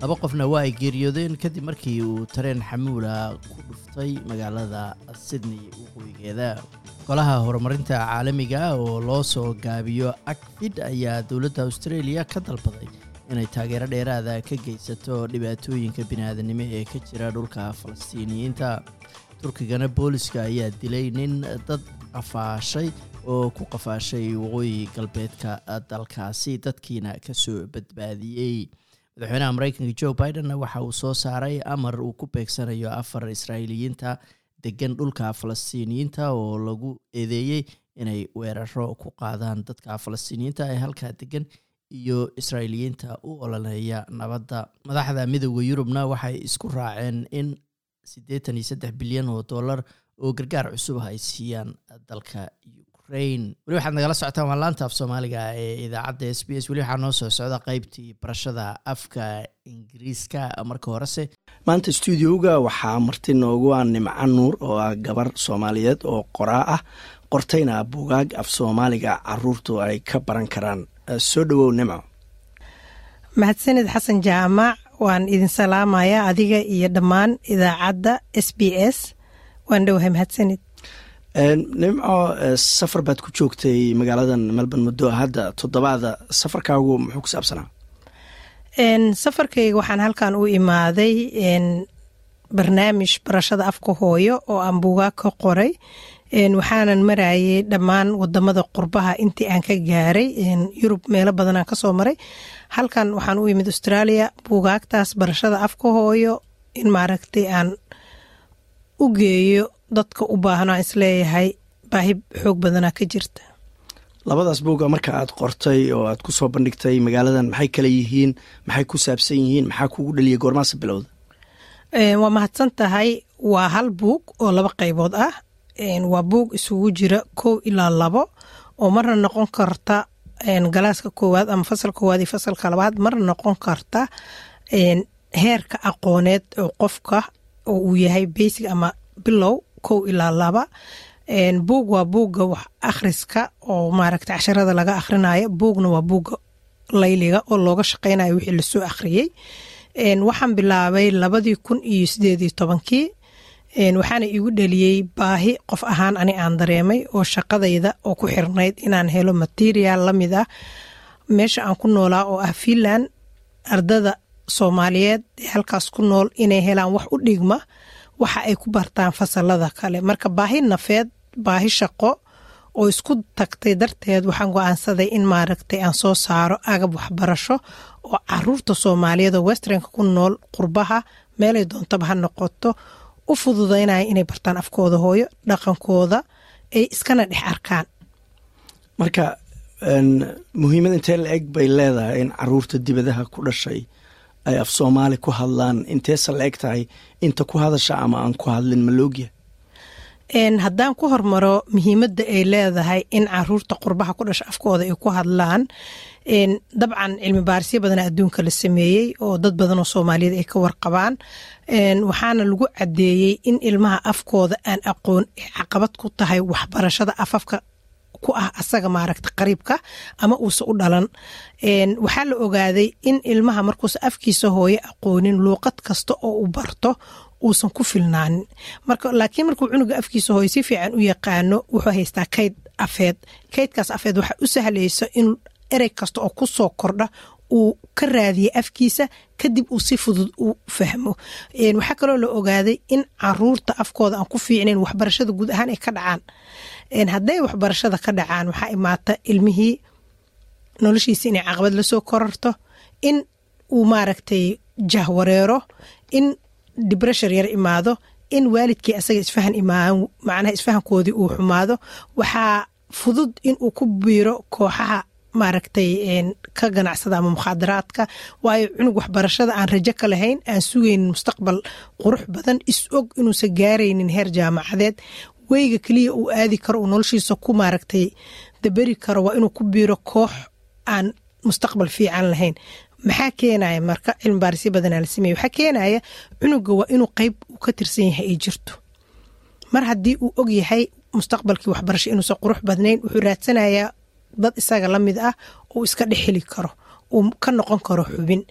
Laba qofna waa ay geeriyoodeen kadib markii uu tareen xamuula ku dhuftay magaalada sydney waqooyigeeda. Golaha horumarinta caalamiga oo loo soo gaabiyo acfid ayaa dowladda australia ka dalbaday inay taageero dheeraada ka geysato dhibaatooyinka biniaadanimo ee ka jira dhulka falastiiniyiinta turkigana booliska ayaa dilay nin dad qafaashay oo ku qafaashay waqooyi galbeedka dalkaasi dadkiina ka soo badbaadiyey. Madaxweynaha mareykanka joe bidenna waxa uu soo saaray amar uu ku beegsanayo afar israa'iiliyiinta degan dhulka falastiiniyiinta oo lagu eedeeyey inay weeraro ku qaadaan dadka falastiiniyiinta ee halkaa degan iyo israa'iiliyiinta u ololeeya nabadda. Madaxda midooda yurubna waxay isku raaceen in siddeetan iyo saddex bilyan oo dollar oo gargaar cusub ay siiyaan dalka ukraine. Weli waxaad nagala socotaan waa laanta af soomaaliga ee idaacadda s b s. Weli waxaa noo soo socda qeybtii barashada afka ingiriiska marka horese. Maanta stuudioga waxaa marti noogu ah nimco nuur oo ah gabar soomaaliyeed oo qoraa ah qortayna bugaag af soomaaliga caruurtu ay ka baran karaan soo dhowow nimco mahadsanid xasan jaamac waan idin salaamayaa adiga iyo dhammaan idaacadda s b s. Waan dhowahay mahadsanid. Nimco safar baad ku joogtay magaaladan melbourne muddo hadda toddobaada safarkaagu muxuu ku saabsanaa? Safarkayga waxaan halkan u imaaday barnaamij barashada afka hooyo oo aan buugaag ka qoray waxaanan marayay dhammaan waddamada qurbaha intii aan ka gaaray. Yurub meelo badan aan ka soo maray. Halkan waxaan u imid australia buugaagtaas barashada afka hooyo in maaragtay aan u geeyo dadka u baahan aan is leeyahay baahi xoog badanaa ka jirta. Labadaas buuga marka aad qortay oo aad ku soo bandhigtay magaaladan maxay kala yihiin? Maxay ku saabsan yihiin? Maxaa kugu dhaliyay goormaasa bilowda? Waa mahadsan tahay. Waa hal buug oo laba qaybood ah waa buug isugu jira kow ilaa labo oo marna noqon karta galaaska koowaad ama fasal koowaad iyo fasalka labaad marna noqon karta heerka aqooneed oo qofka oo uu yahay basic ama bilow kow ilaa laba. Buug waa buugga wax akhriska oo maaragta casharada laga akhrinayo buugna waa buugga layliga oo looga shaqeynayo wixii la soo akhriyey waxaan bilaabay labadii kun iyo sideedii tobankii waxaana igu dhaliyey baahi qof ahaan ani aan dareemay oo shaqadayda oo ku xirnayd inaan helo material la mid ah meesha aan ku noolaa oo ah finland ardada soomaaliyeed ee halkaas ku nool inay helaan wax u dhigma waxa ay ku bartaan fasalada kale. Marka baahi nafeed baahi shaqo oo isku tagtay darteed waxaan go'aansaday in maaragtay aan soo saaro agab waxbarasho oo carruurta soomaaliyeed oo westernka ku nool qurbaha meelay doontaba ha noqoto u fududaynaya inay bartaan afkooda hooyo dhaqankooda ay iskana dhex arkaan. Marka muhiimad intee la eg bay leedahay in carruurta dibadaha ku dhashay ay af soomaali ku hadlaan? Inteesa la eg tahay? Inta ku hadasha ama aan ku hadlin maloogya haddaan ku hormaro muhiimadda ay leedahay in carruurta qurbaha ku dhasha afkooda ay ku hadlaan. Dabcan cilmi baarisyo badana adduunka la sameeyey oo dad badan oo soomaaliyeed ay ka warqabaan. Waxaana lagu cadeeyey in ilmaha afkooda aan aqoon caqabad ku tahay waxbarashada afafka ku ah asaga maaragta qariibka ama uusa u dhalan. Waxaa la ogaaday in ilmaha markuusa afkiisa hooye aqoonin luuqad kasta oo u barto uusan ku filnaanin laakiin markuu cunuga afkiisa hooye si fiican u yaqaano wuxuu haystaa kayd afeed. Kaydkaas afeed waxa u sahlaysa in erey kasta oo ku soo kordha uu ka raadiya afkiisa kadib uu si fudud u fahmo. Waxaa kaloo la ogaaday in carruurta afkooda aan ku fiicnayn waxbarashada guud ahaan ay ka dhacaan. Hadday waxbarashada ka dhacaan waxaa imaata ilmihii noloshiisa inay caqabad la soo korarto in uu maaragtay jahwareero in dibreshar yar imaado in waalidkii asaga isfahan imaan macnaha isfahankoodii uu xumaado waxaa fudud in uu ku biiro kooxaha maaragtay ka ganacsada ama mukhaadaraadka. Waayo cunug waxbarashada aan rajo ka lahayn aan sugaynin mustaqbal qurux badan is og inuusan gaaraynin heer jaamacadeed. Weyga keliya uu aadi karo uu noloshiisa ku maaragtay daberi karo waa inuu ku biiro koox aan mustaqbal fiican lahayn maxaa keenaya marka cilmi baarisyo badanaa la sameeye waxaa keenaya cunuga waa inuu qeyb ka tirsan yahay ay jirto. Mar haddii uu og yahay mustaqbalkii waxbarasho inuusan qurux badnayn wuxuu raadsanayaa dad isaga la mid ah uu iska dhex heli karo uu ka noqon karo xubin.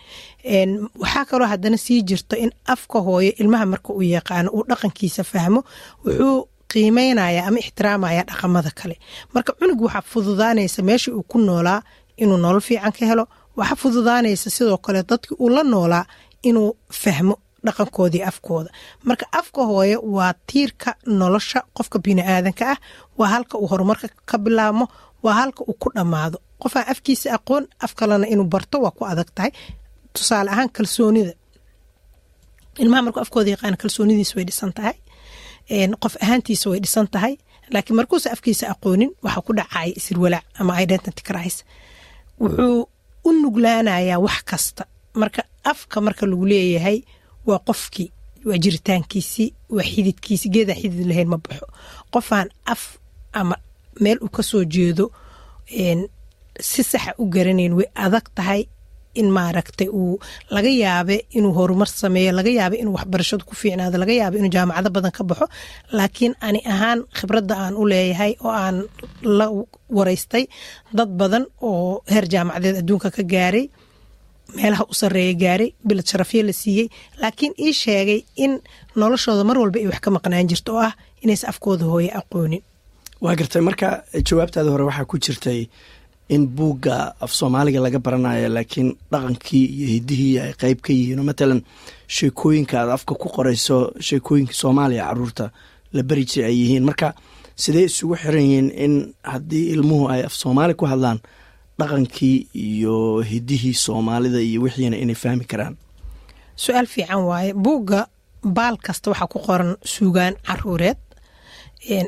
Waxaa kaloo haddana sii jirto in afka hooyo ilmaha marka uu yaqaano uu dhaqankiisa fahmo wuxuu qiimeynaya ama ixtiraamaya dhaqamada kale. Marka cunug waxaa fududaanaysa meeshii uu ku noolaa inuu nolol fiican ka helo waxaa fududaanaysa sidoo kale dadkii uu la noolaa inuu fahmo dhaqankoodii afkooda. Marka afka hooye waa tiirka nolosha qofka biniaadanka ah waa halka uu horumarka ka bilaabmo waa halka uu ku dhammaado. Qofaan afkiisa aqoon af kalena inuu barto waa ku adag tahay. Tusaale ahaan kalsoonida. Ilmaha markuu afkooda yaqaana kalsoonidiisa way dhisan tahay. Qof ahaantiisa way dhisan tahay. Laakiin markuusa afkiisa aqoonin waxaa ku dhacaya isirwalaac ama identity crisis. Wuxuu u nuglaanayaa wax kasta. Marka afka marka lagu leeyahay waa qofkii waa jiritaankiisii waa xididkiisi geedaan xidid lahayn ma baxo. Qofaan af ama meel uu ka soo jeedo si saxa u garanayn way adag tahay in maaragtay uu laga yaabe inuu horumar sameeyo laga yaabe inuu waxbarashadu ku fiicnaado laga yaabe inuu jaamacado badan ka baxo. Laakiin ani ahaan khibradda aan u leeyahay oo aan la waraystay dad badan oo heer jaamacadeed adduunka ka gaaray meelaha u sareeya gaaray bilad sharafyo la siiyey laakiin ii sheegay in noloshooda mar walba ay wax ka maqnaan jirto oo ah inaysa afkooda hooye aqoonin. Waa gartay. Marka jawaabtaada hore waxaa ku jirtay in buugga af soomaaliga laga baranayo laakiin dhaqankii iyo hidihii ay qeyb ka yihiin. Matalan sheekooyinka aad afka ku qorayso sheekooyinka soomaaliya carruurta la beri jira ay yihiin. Marka sidee isugu xiran yihiin in haddii ilmuhu ay af soomaali ku hadlaan dhaqankii iyo hidihii soomaalida iyo wixiina inay fahmi karaan? Su'aal fiican waaye. Buugga baal kasta waxaa ku qoran suugaan caruureed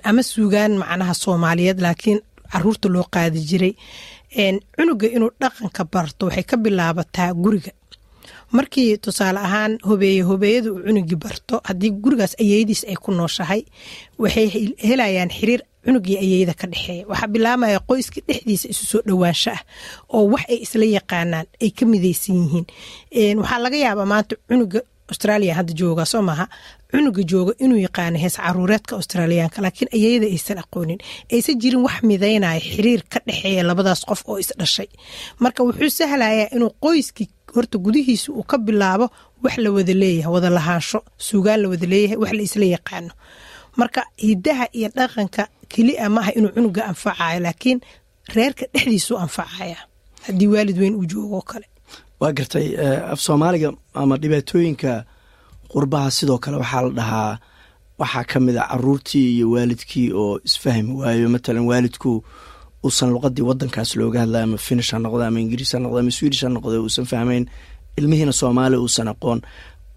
ama suugaan macnaha soomaaliyeed laakiin carruurta loo qaadi jiray cunuga inuu dhaqanka barto waxay ka bilaabataa guriga. Markii tusaale ahaan hobeeye hobeeyada uu cunugii barto haddii gurigaas ayeyadiis ay ku nooshahay waxay helayaan xiriir cunugii ayeyda ka dhexeeya. Waxaa bilaabmaya qoyska dhexdiisa isu soo dhowaansho ah oo wax ay isla yaqaanaan ay ka midaysan yihiin. Waxaa laga yaabaa maanta cunuga australia hadda jooga soo maaha cunuga jooga inuu yaqaano hees caruureedka australiyaanka laakiin ayayada aysan aqoonin. Aysan jirin wax midaynaya xiriir ka dhexeeya labadaas qof oo isdhashay marka wuxuu sahlayaa inuu qoyskii horta gudihiisa uu ka bilaabo wax la wada leeyahay wada lahaansho suugaan la wada leeyahay wax la isla yaqaano. Marka hidaha iyo dhaqanka kelia maaha inuu cunuga anfacayo laakiin reerka dhexdiisuu anfacaya haddii waalid weyn uu joogo kale. Waa gartay af soomaaliga ama dhibaatooyinka qurbaha sidoo kale waxaa la dhahaa waxaa ka mid a caruurtii iyo waalidkii oo isfahmi waayo. Matalan waalidku uusan luqadii wadankaas looga hadla ama finish ha noqdo ama ingiriis ha noqdo ama swedish ha noqdo uusan fahmayn ilmihiina soomaali uusan aqoon.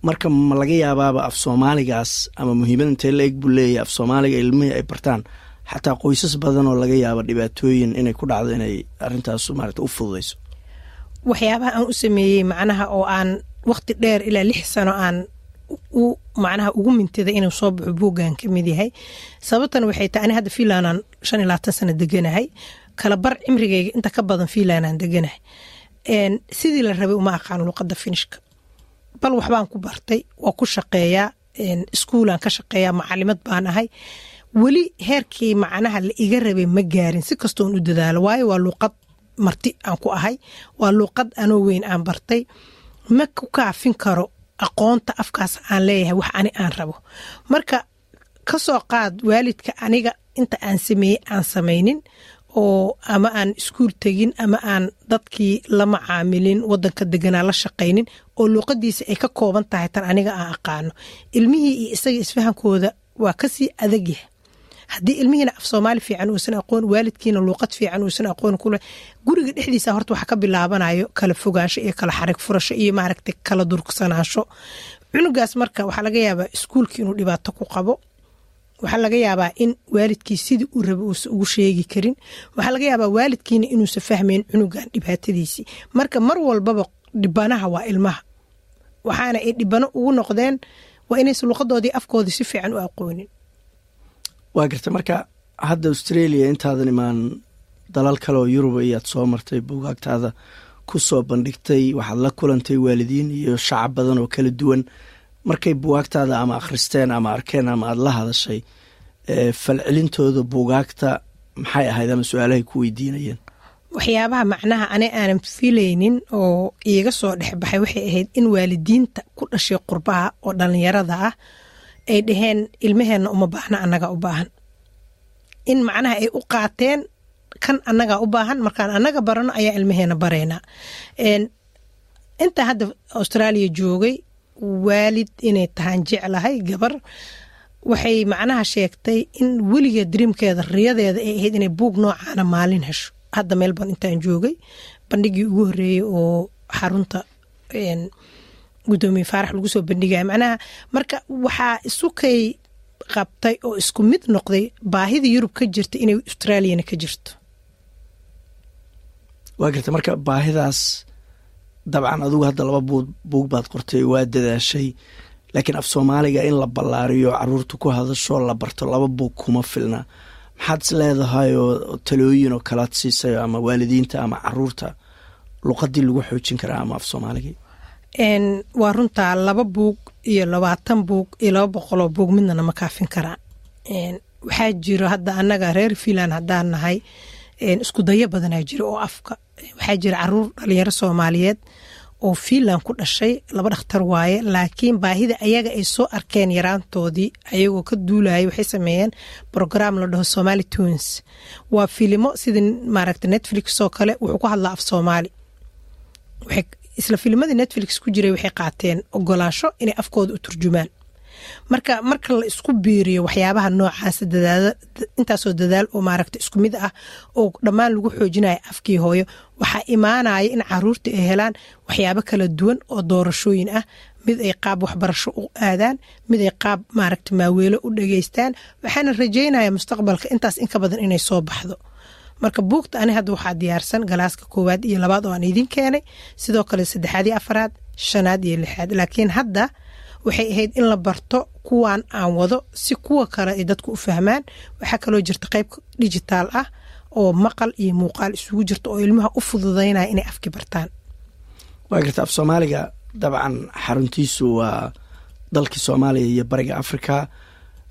Marka ma laga yaabaaba af soomaaligaas ama muhiimad intee la eg buu leeyahay af soomaaliga ilmihii ay bartaan xataa qoysas badan oo laga yaabo dhibaatooyin inay ku dhacdo inay arintaas maarata u fududayso waxyaabaha aan u sameeyey macnaha oo aan waqti dheer ilaa lix sano aan u macnaha ugu mintiday inuu soo baxo buuggan ka yahay. Sababtan waxay tahay ani hadda fiinlandaan shan iyo labaatan sano deganahay. Kala cimrigayga inta ka badan fiinlandaan deganahay. Sidii la rabay uma aqaano luqadda finishka. Bal waxbaan ku bartay waa ku shaqeeyaa iskuulaan ka shaqeeyaa macalimad baan ahay. Weli heerkii macnaha la iga rabay ma gaarin si kastoon u dadaalo waayo waa luuqad marti aan ku ahay waa luuqad anoo weyn aan bartay. Ma ku kaafin karo aqoonta afkaas aan leeyahay wax ani aan rabo. Marka ka soo qaad waalidka aniga inta aan sameeyey aan samaynin oo ama aan iskuul tegin ama aan dadkii la macaamilin wadanka deganaa la shaqaynin oo luuqadiisa ay ka kooban tahay tan aniga aan aqaano. Ilmihii iyo isaga isfahankooda waa ka sii adagyahay haddii ilmihiina af soomaali fiican uusan aqoon waalidkiina luuqad fiican uusan aqoon kule guriga dhexdiisa horta waxa ka bilaabanayo kala fogaansho iyo kala xarig furasho iyo maaragta kala durgsanaasho. Cunugaas marka waxaa laga yaabaa iskuulkii inuu dhibaato ku qabo. Waxaa laga yaabaa in waalidkii sidii uu raba uusan ugu sheegi karin. Waxaa laga yaabaa waalidkiina inuusan fahmayn cunugan dhibaatadiisii. Marka mar walbaba dhibanaha waa ilmaha. Waxaana ay dhibano ugu noqdeen waa inaysan luqadoodii afkoodii si fiican u aqoonin waa garta marka hadda australia intaadan imaan dalal kale oo yuruba iyaad soo martay buugaagtaada ku soo bandhigtay waxaad la kulantay waalidiin iyo shacab badan oo kala duwan. Markay buugaagtaada ama akhristeen ama arkeen ama aada la hadashay falcelintooda buugaagta maxay ahayd ama su'aalahay ku weydiinayeen? Waxyaabaha macnaha ani aanan filaynin oo iiga soo dhexbaxay waxay ahayd in waalidiinta ku dhashay qurbaha oo dhallinyarada ah ay dhaheen ilmaheenna uma baahna annagaa u baahan. In macnaha ay u qaateen kan annagaa u baahan markaan annaga barano ayaa ilmaheena baraynaa intaa hadda austraaliya joogay waalid inay tahaan jeclahay gabar waxay macnaha sheegtay in weligeed dariimkeeda riyadeeda ay ahayd inay buug noocaana maalin hesho. Hadda melbourne intaan joogay bandhigii ugu horeeyey oo xarunta gudoomiye faarax lagu soo bandhigaya. Macnaha marka waxaa isukay qabtay oo isku mid noqday baahida yurub ka jirta inay australiana ka jirto. Waa garta marka baahidaas dabcan adigu hadda laba buug baad qortay waa dadaashay. Laakiin af soomaaliga in la ballaariyo carruurta ku hadasho la barto laba buug kuma filna. Maxaad is leedahay oo talooyin oo kalaad siisay ama waalidiinta ama carruurta luqadii lagu xoojin karaa ama af soomaaligii waa runtaa laba buug iyo labaatan buug iyo laba boqoloo buug midnana ma kaafin karaan waxaa jiro hadda annaga reer fiinland haddaan nahay isku dayo badanaa jiro oo afka. Waxaa jira carruur dhalinyaro soomaaliyeed oo fiinland ku dhashay laba dhakhtar waaye laakiin baahida ayaga ay soo arkeen yaraantoodii ayagoo ka duulaya waxay sameeyeen brograam la dhaho somali tunes. Waa filimo sidii maaragta netflix oo kale wuxuu ku hadlaa af soomaali isla filimadii netflix ku jiray waxay qaateen ogolaansho inay afkooda u turjumaan. Marka marka la isku biiriyo waxyaabaha noocaas intaasoo dadaal oo maaragta isku mid ah oo dhammaan lagu xoojinaya afkii hooyo waxaa imaanaya in carruurta ay helaan waxyaabo kala duwan oo doorashooyin ah mid ay qaab waxbarasho u aadaan mid ay qaab maaragta maaweelo u dhageystaan waxaana rajeynaya mustaqbalka intaas inka badan inay soo baxdo marka buugta ani hadda waxaa diyaarsan galaaska koowaad iyo labaad oo aan idin keenay sidoo kale saddexaad iyo afaraad shanaad iyo lixaad. Laakiin hadda waxay ahayd in la barto kuwan aan wado si kuwa kale ay dadku u fahmaan. Waxaa kaloo jirta qayb dijitaal ah oo maqal iyo muuqaal isugu jirta oo ilmaha u fududaynaya inay afki bartaan. Waa garta af soomaaliga dabcan xaruntiisu waa dalkii soomaaliya iyo bariga afrika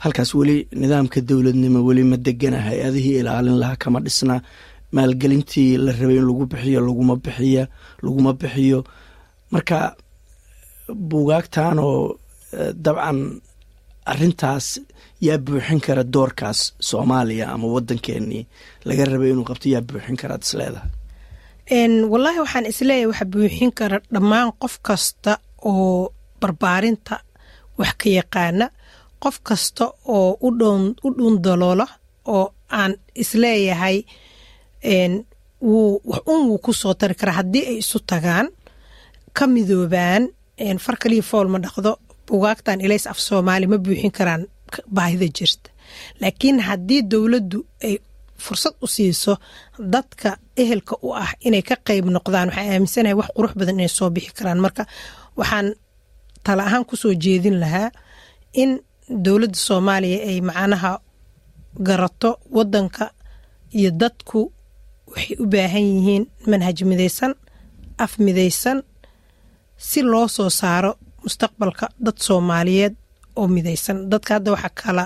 halkaas weli nidaamka dowladnimo weli ma degana hay'adihii ilaalin lahaa kama dhisna. Maalgelintii la rabay in lagu bixiyo laguma bixiya laguma bixiyo. Marka buugaagtan oo dabcan arintaas yaa buuxin kara doorkaas soomaaliya ama wadankeenii laga rabay inuu qabto yaa buuxin karaad isleedahay wallaahi waxaan is leeyahay waxa buuxin kara dhammaan qof kasta oo barbaarinta wax ka yaqaana qof kasta oo u dhuundaloola oo aan is leeyahay wuu wax un wuu ku soo tari karaa haddii ay isu tagaan ka midoobaan far kaliya fool ma dhaqdo bugaagtan ilays af soomaali ma buuxin karaan baahida jirta. Laakiin haddii dowladdu ay fursad u siiso dadka ehelka u ah inay ka qayb noqdaan waxaa aaminsanahay wax qurux badan inay soo bixi karaan. Marka waxaan tala ahaan ku soo jeedin lahaa in dowladda soomaaliya ay macnaha garato wadanka iyo dadku waxay u baahan yihiin manhaj midaysan af midaysan si loo soo saaro mustaqbalka dad soomaaliyeed oo midaysan. Dadka hadda waxaa kala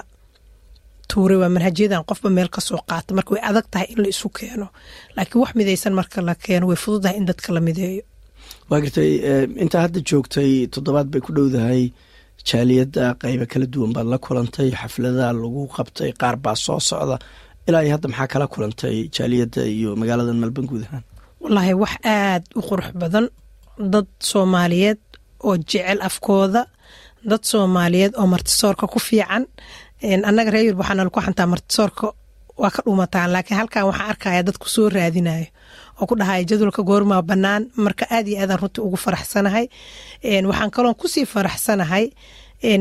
tuuray waa manhajyadan qofba meel ka soo qaata marka way adag tahay in la isu keeno. Laakiin wax midaysan marka la keeno way fududahay in dadka la mideeyo. Waa gartay intaa hadda joogtay toddobaad bay ku dhowdahay jaaliyadda qayba kala duwan baad la kulantay xafladaha lagu qabtay qaar baa soo socda. Ilaa iyo hadda maxaa kala kulantay jaaliyadda iyo magaalada melbourne guud ahaan? Wallaahi wax aad u qurux badan. Dad soomaaliyeed oo jecel afkooda. Dad soomaaliyeed oo martisoorka ku fiican. Annaga reer yurub waxaa nalaku xantaa martisoorka waa ka dhuumataan laakiin halkan waxaa arkaya dadku soo raadinayo oo ku dhahaya jadwalka goormaa bannaan. Marka aad iyo aadaan runtii ugu faraxsanahay waxaan kaloon ku sii faraxsanahay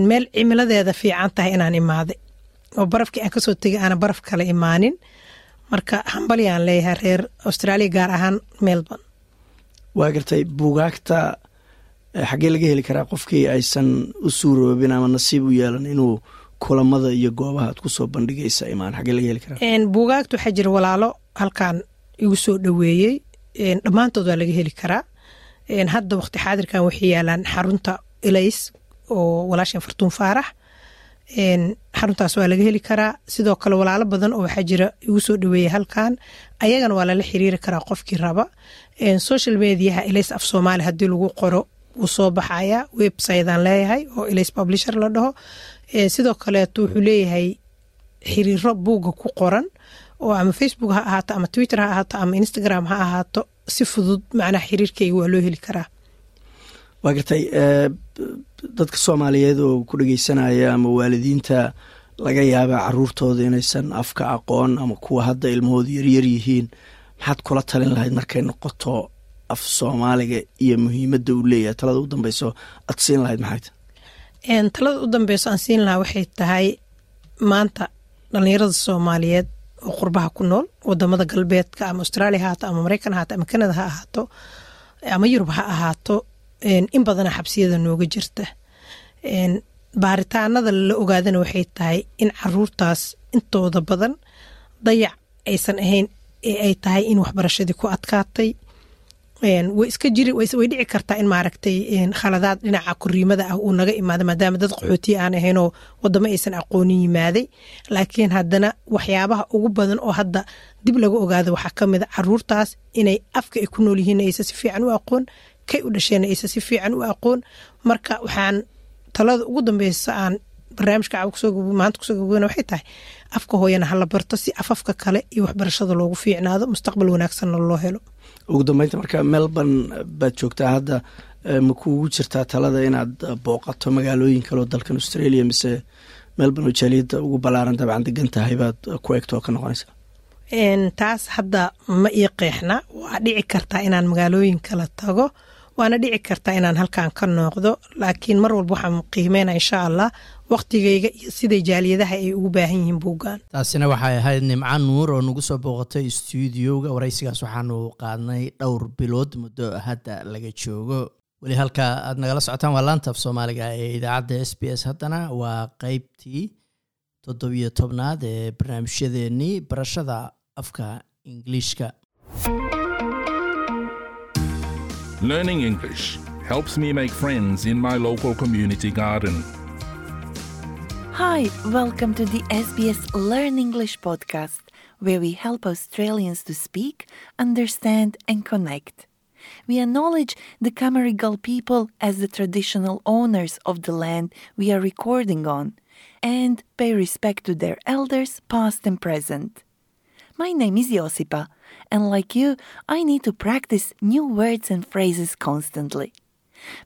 meel cimiladeeda fiican tahay inaan imaaday oo barafkii aan ka soo tegay aana baraf kale imaanin. Marka hambalyaan leeyahay reer australia gaar ahaan melbourne. Waa gartay buugaagta xaggee laga heli karaa qofkii aysan u suuroobin ama nasiib u yeelan inuu kulamada iyo goobaha ad ku soo bandhigaysa imaan? Xaggee laga heli karaa? Buugaagta waxaa jira walaalo halkan igu soo dhoweeyey dhammaantood waa laga heli karaa. Hadda waqti xaadirkan waxay yaalaan xarunta elays oo walaashan fartuun faarax xaruntaas waa laga heli karaa. Sidoo kale walaalo badan oo waxaa jira igu soo dhaweeya halkan ayagana waa lala xiriiri karaa qofkii raba. Social mediaha elays af soomaali haddii lagu qoro wuu soo baxaya websitean leeyahay oo elays publisher la dhaho. Sidoo kaleeto wuxuu leeyahay xiriiro buugga ku qoran oo ama facebook ha ahaato ama twitter ha ahaato ama instagram ha ahaato si fudud macnaha xiriirkayga waa loo heli karaa. Waa gartay dadka soomaaliyeed oo ku dhegeysanaya ama waalidiinta laga yaaba caruurtooda inaysan afka aqoon ama kuwa hadda ilmahooda yaryar yihiin. Maxaad kula talin lahayd markay noqoto af soomaaliga iyo muhiimadda uu leeyahay? Talada u dambeyso aad siin lahayd maxay tahay talada u dambeyso aan siin lahaa waxay tahay maanta dhalinyarada soomaaliyeed oo qurbaha ku nool waddamada galbeedka ama australia ha ama mareykan ha ahaato ama canada ha ahaato ama yurub ha ahaato in badana xabsiyada nooga jirta. Baaritaanada la ogaadana waxay tahay in caruurtaas intooda badan dayac aysan ahayn ee ay tahay in waxbarashadii ku adkaatay way iska jiri way dhici kartaa in maaragtay khaladaad dhinaca koriimada ah uu naga imaado maadaama dad qaxootiya aan ahaynoo wadamo aysan aqoonin yimaaday. Laakiin haddana waxyaabaha ugu badan oo hadda dib laga ogaado waxaa ka mida caruurtaas inay afka ay ku nool yihiin aysan si fiican u aqoon kay u dhasheen aysan si fiican u aqoon. Marka waxaan talada ugu dambeysa aan barnaamijka maanta ku soo gabagabana waxay tahay afka hooyana hala barto si afafka kale iyo waxbarashada loogu fiicnaado mustaqbal wanaagsanna loo helo. Ugu dambeynta marka melbourne baad joogtaa hadda ma kuugu jirtaa talada inaad booqato magaalooyin kaleo dalkan australia mise melbourne oo jaaliyadda ugu ballaaran dabcan degan tahay baad ku egto oo ka noqonaysa? Taas hadda ma ii qeexna waa dhici kartaa inaan magaalooyin kala tago waana dhici kartaa inaan halkan ka nooqdo laakiin mar walba waxaan qiimeyna insha allah waqtigayga iyo siday jaaliyadaha ay ugu baahan yihiin buuggaan taasina waxay ahayd nimco nuur oo nagu soo booqatay stuudioga waraysigaas waxaanu qaadnay dhowr bilood muddo hadda laga joogo. Weli halka aad nagala socotaan waa laanta af soomaaliga ee idaacadda s b s. Haddana waa qeybtii toddobiyo tobnaad ee barnaamijyadeenii barashada afka ingiliishka Learning English helps me make friends in my local community garden. Hi, welcome to the SBS Learn English podcast, where we help Australians to speak, understand, and connect. We acknowledge the Camarigal people as the traditional owners of the land we are recording on and pay respect to their elders, past and present. My name is Josipa, and like you, I need to practice new words and phrases constantly.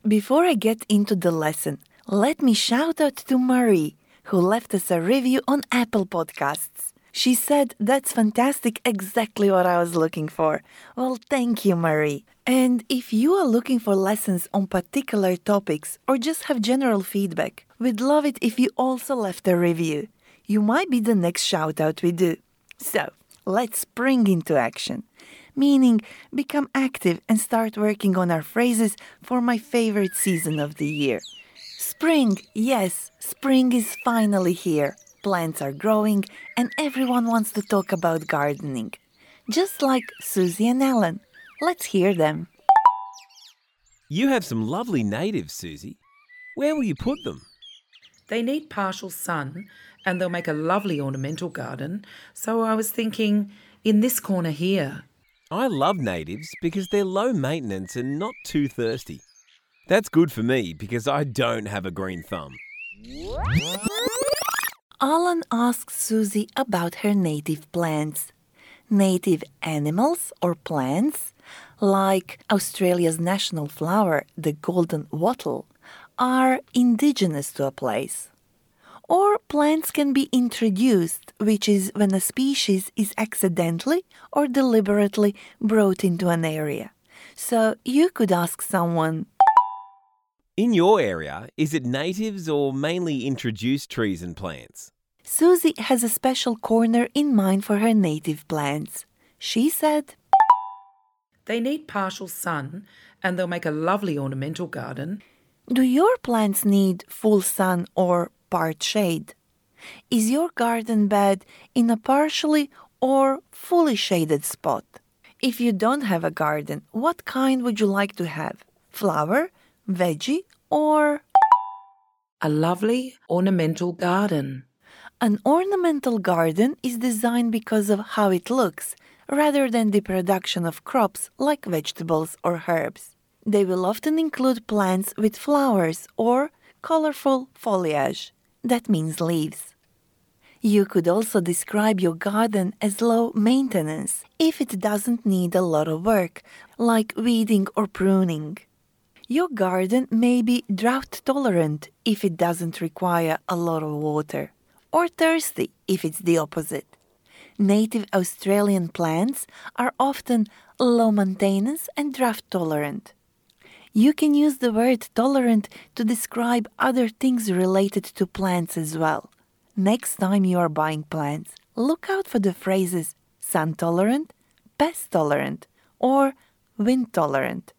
Before I get into the lesson, let me shout out to Marie, who left us a review on Apple Podcasts. She said, That's fantastic, exactly what I was looking for. Well, thank you, Marie. And if you are looking for lessons on particular topics or just have general feedback, we'd love it if you also left a review. You might be the next shout out we do. So, let's spring into action. Meaning, become active and start working on our phrases for my favorite season of the year. Spring, yes, spring is finally here. Plants are growing, and everyone wants to talk about gardening. Just like Susie and Alan. Let's hear them. You have some lovely natives, Susie. Where will you put them? They need partial sun and they'll make a lovely ornamental garden. So I was thinking in this corner here. I love natives because they're low maintenance and not too thirsty. That's good for me because I don't have a green thumb. Alan asks Susie about her native plants. Native animals or plants, like Australia's national flower, the golden wattle, are indigenous to a place. Or plants can be introduced, which is when a species is accidentally or deliberately brought into an area. So you could ask someone, In your area, is it natives or mainly introduced trees and plants? Susie has a special corner in mind for her native plants. She said, They need partial sun and they'll make a lovely ornamental garden. Do your plants need full sun or part shade? Is your garden bed in a partially or fully shaded spot? If you don't have a garden, what kind would you like to have? Flower, veggie, or a lovely ornamental garden? An ornamental garden is designed because of how it looks, rather than the production of crops like vegetables or herbs. They will often include plants with flowers or colorful foliage. That means leaves. You could also describe your garden as low maintenance if it doesn't need a lot of work, like weeding or pruning. Your garden may be drought tolerant if it doesn't require a lot of water, or thirsty if it's the opposite. Native Australian plants are often low maintenance and drought tolerant. You can use the word tolerant to describe other things related to plants as well. Next time you are buying plants, look out for the phrases sun tolerant, pest tolerant, or wind tolerant.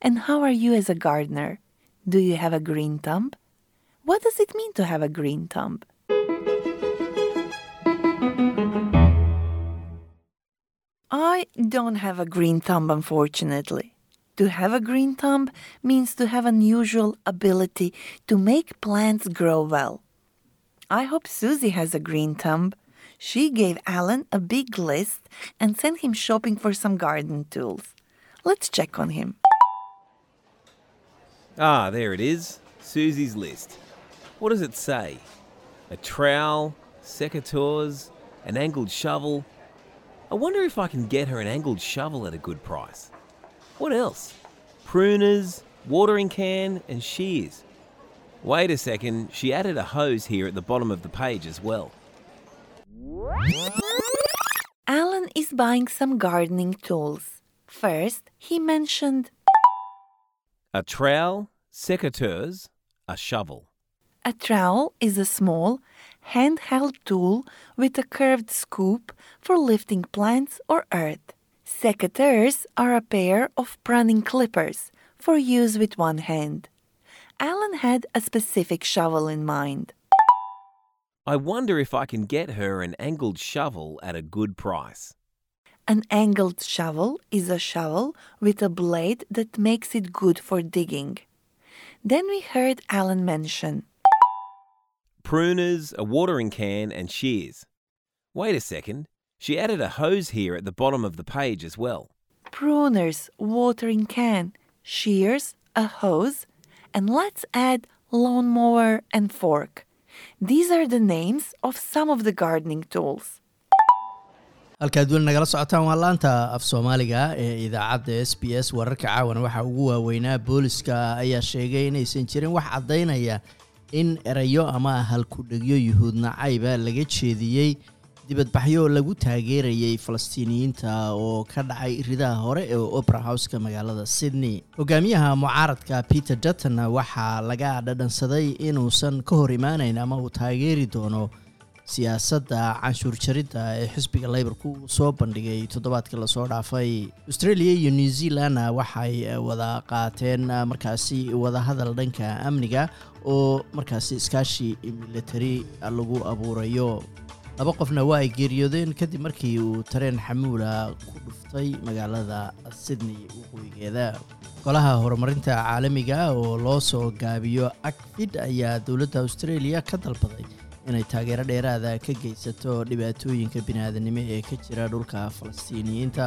And how are you as a gardener? Do you have a green thumb? What does it mean to have a green thumb? I don't have a green thumb, unfortunately. To have a green thumb means to have unusual ability to make plants grow well. I hope Susie has a green thumb. She gave Alan a big list and sent him shopping for some garden tools. Let's check on him. Ah, there it is. Susie's list. What does it say? A trowel, secateurs, an angled shovel. I wonder if I can get her an angled shovel at a good price. What else? Pruners, watering can, and shears. Wait a second, she added a hose here at the bottom of the page as well. Alan is buying some gardening tools. First, he mentioned A trowel, secateurs, a shovel. a trowel is a small, handheld tool with a curved scoop for lifting plants or earth. Secateurs are a pair of pruning clippers for use with one hand. Alan had a specific shovel in mind. I wonder if I can get her an angled shovel at a good price. An angled shovel is a shovel with a blade that makes it good for digging. Then we heard Alan mention Pruners, a watering can, and shears. Wait a second, she added a hose here at the bottom of the page as well. pruners, watering can, shears, a hose, and let's add lawnmower and fork. These are the names of some of the gardening tools. halkaad weli nagala socotaan waa laanta af soomaaliga ee idaacadda s b s wararka caawana waxaa ugu waaweynaa booliska ayaa sheegay inaysan jirin wax caddaynaya in erayo ama halkudhegyo yuhuud nacayba laga jeediyey dibadbaxyo lagu taageerayay falastiiniyiinta oo ka dhacay ridaha hore ee opera houseka magaalada sydney. Hogaamiyaha mucaaradka peter dutton waxaa laga dhadhansaday inuusan ka hor imaanayn ama uu taageeri doono siyaasadda canshuur jaridda ee xisbiga leybarku uu soo bandhigay toddobaadkii la soo dhaafay. Australia iyo new zealandna waxay wada qaateen markaasi wadahadal dhanka amniga oo markaasi iskaashi militari lagu abuurayo laba qofna waa ay geeriyoodeen kadib markii uu tareen xamuula ku dhuftay magaalada sydney waqooyigeeda golaha horumarinta caalamiga oo loo soo gaabiyo acfid ayaa dowladda australia ka dalbaday inay taageero dheeraada ka geysato dhibaatooyinka biniaadanimo ee ka jira dhulka falastiiniyiinta.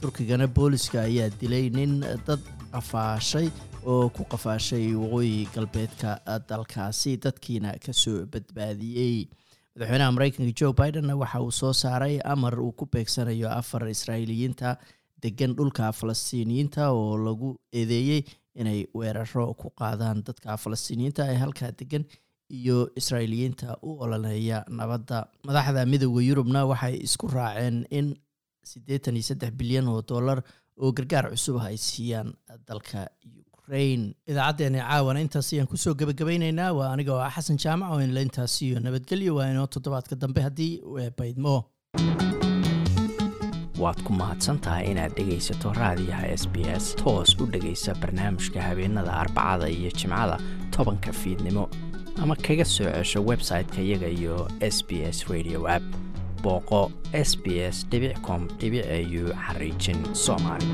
Turkigana booliska ayaa dilay nin dad qafaashay oo ku qafaashay waqooyi galbeedka dalkaasi dadkiina ka soo badbaadiyey madaxweynaha mareykanka joe bidenna waxa uu soo saaray amar uu ku beegsanayo afar israa'iiliyiinta degan dhulka falastiiniyiinta oo lagu eedeeyey inay weeraro ku qaadaan dadka falastiiniyiinta ee halkaa degan iyo israa'iiliyiinta u ololeeya nabadda. Madaxda midooda yurubna waxay isku raaceen in siddeetan iyo saddex bilyan oo dollar oo gargaar cusub ah ay siiyaan dalka ukraine idaacaddeenii caawana intaas ayaan ku soo gebagabaynaynaa waa aniga oo ah xasan jaamac oo inla intaas iyo nabadgelyo. Waa inoo toddobaadka dambe haddii baydmo waad ku mahadsantahay inaad dhegaysato raadiyaha s b s. Toos u dhegaysa barnaamijka habeenada arbacada iyo jimcada tobanka fiidnimo. Ama kaga soo cesho website-ka iyaga iyo s b s radio app. Booqo s b s com au xariijin soomaali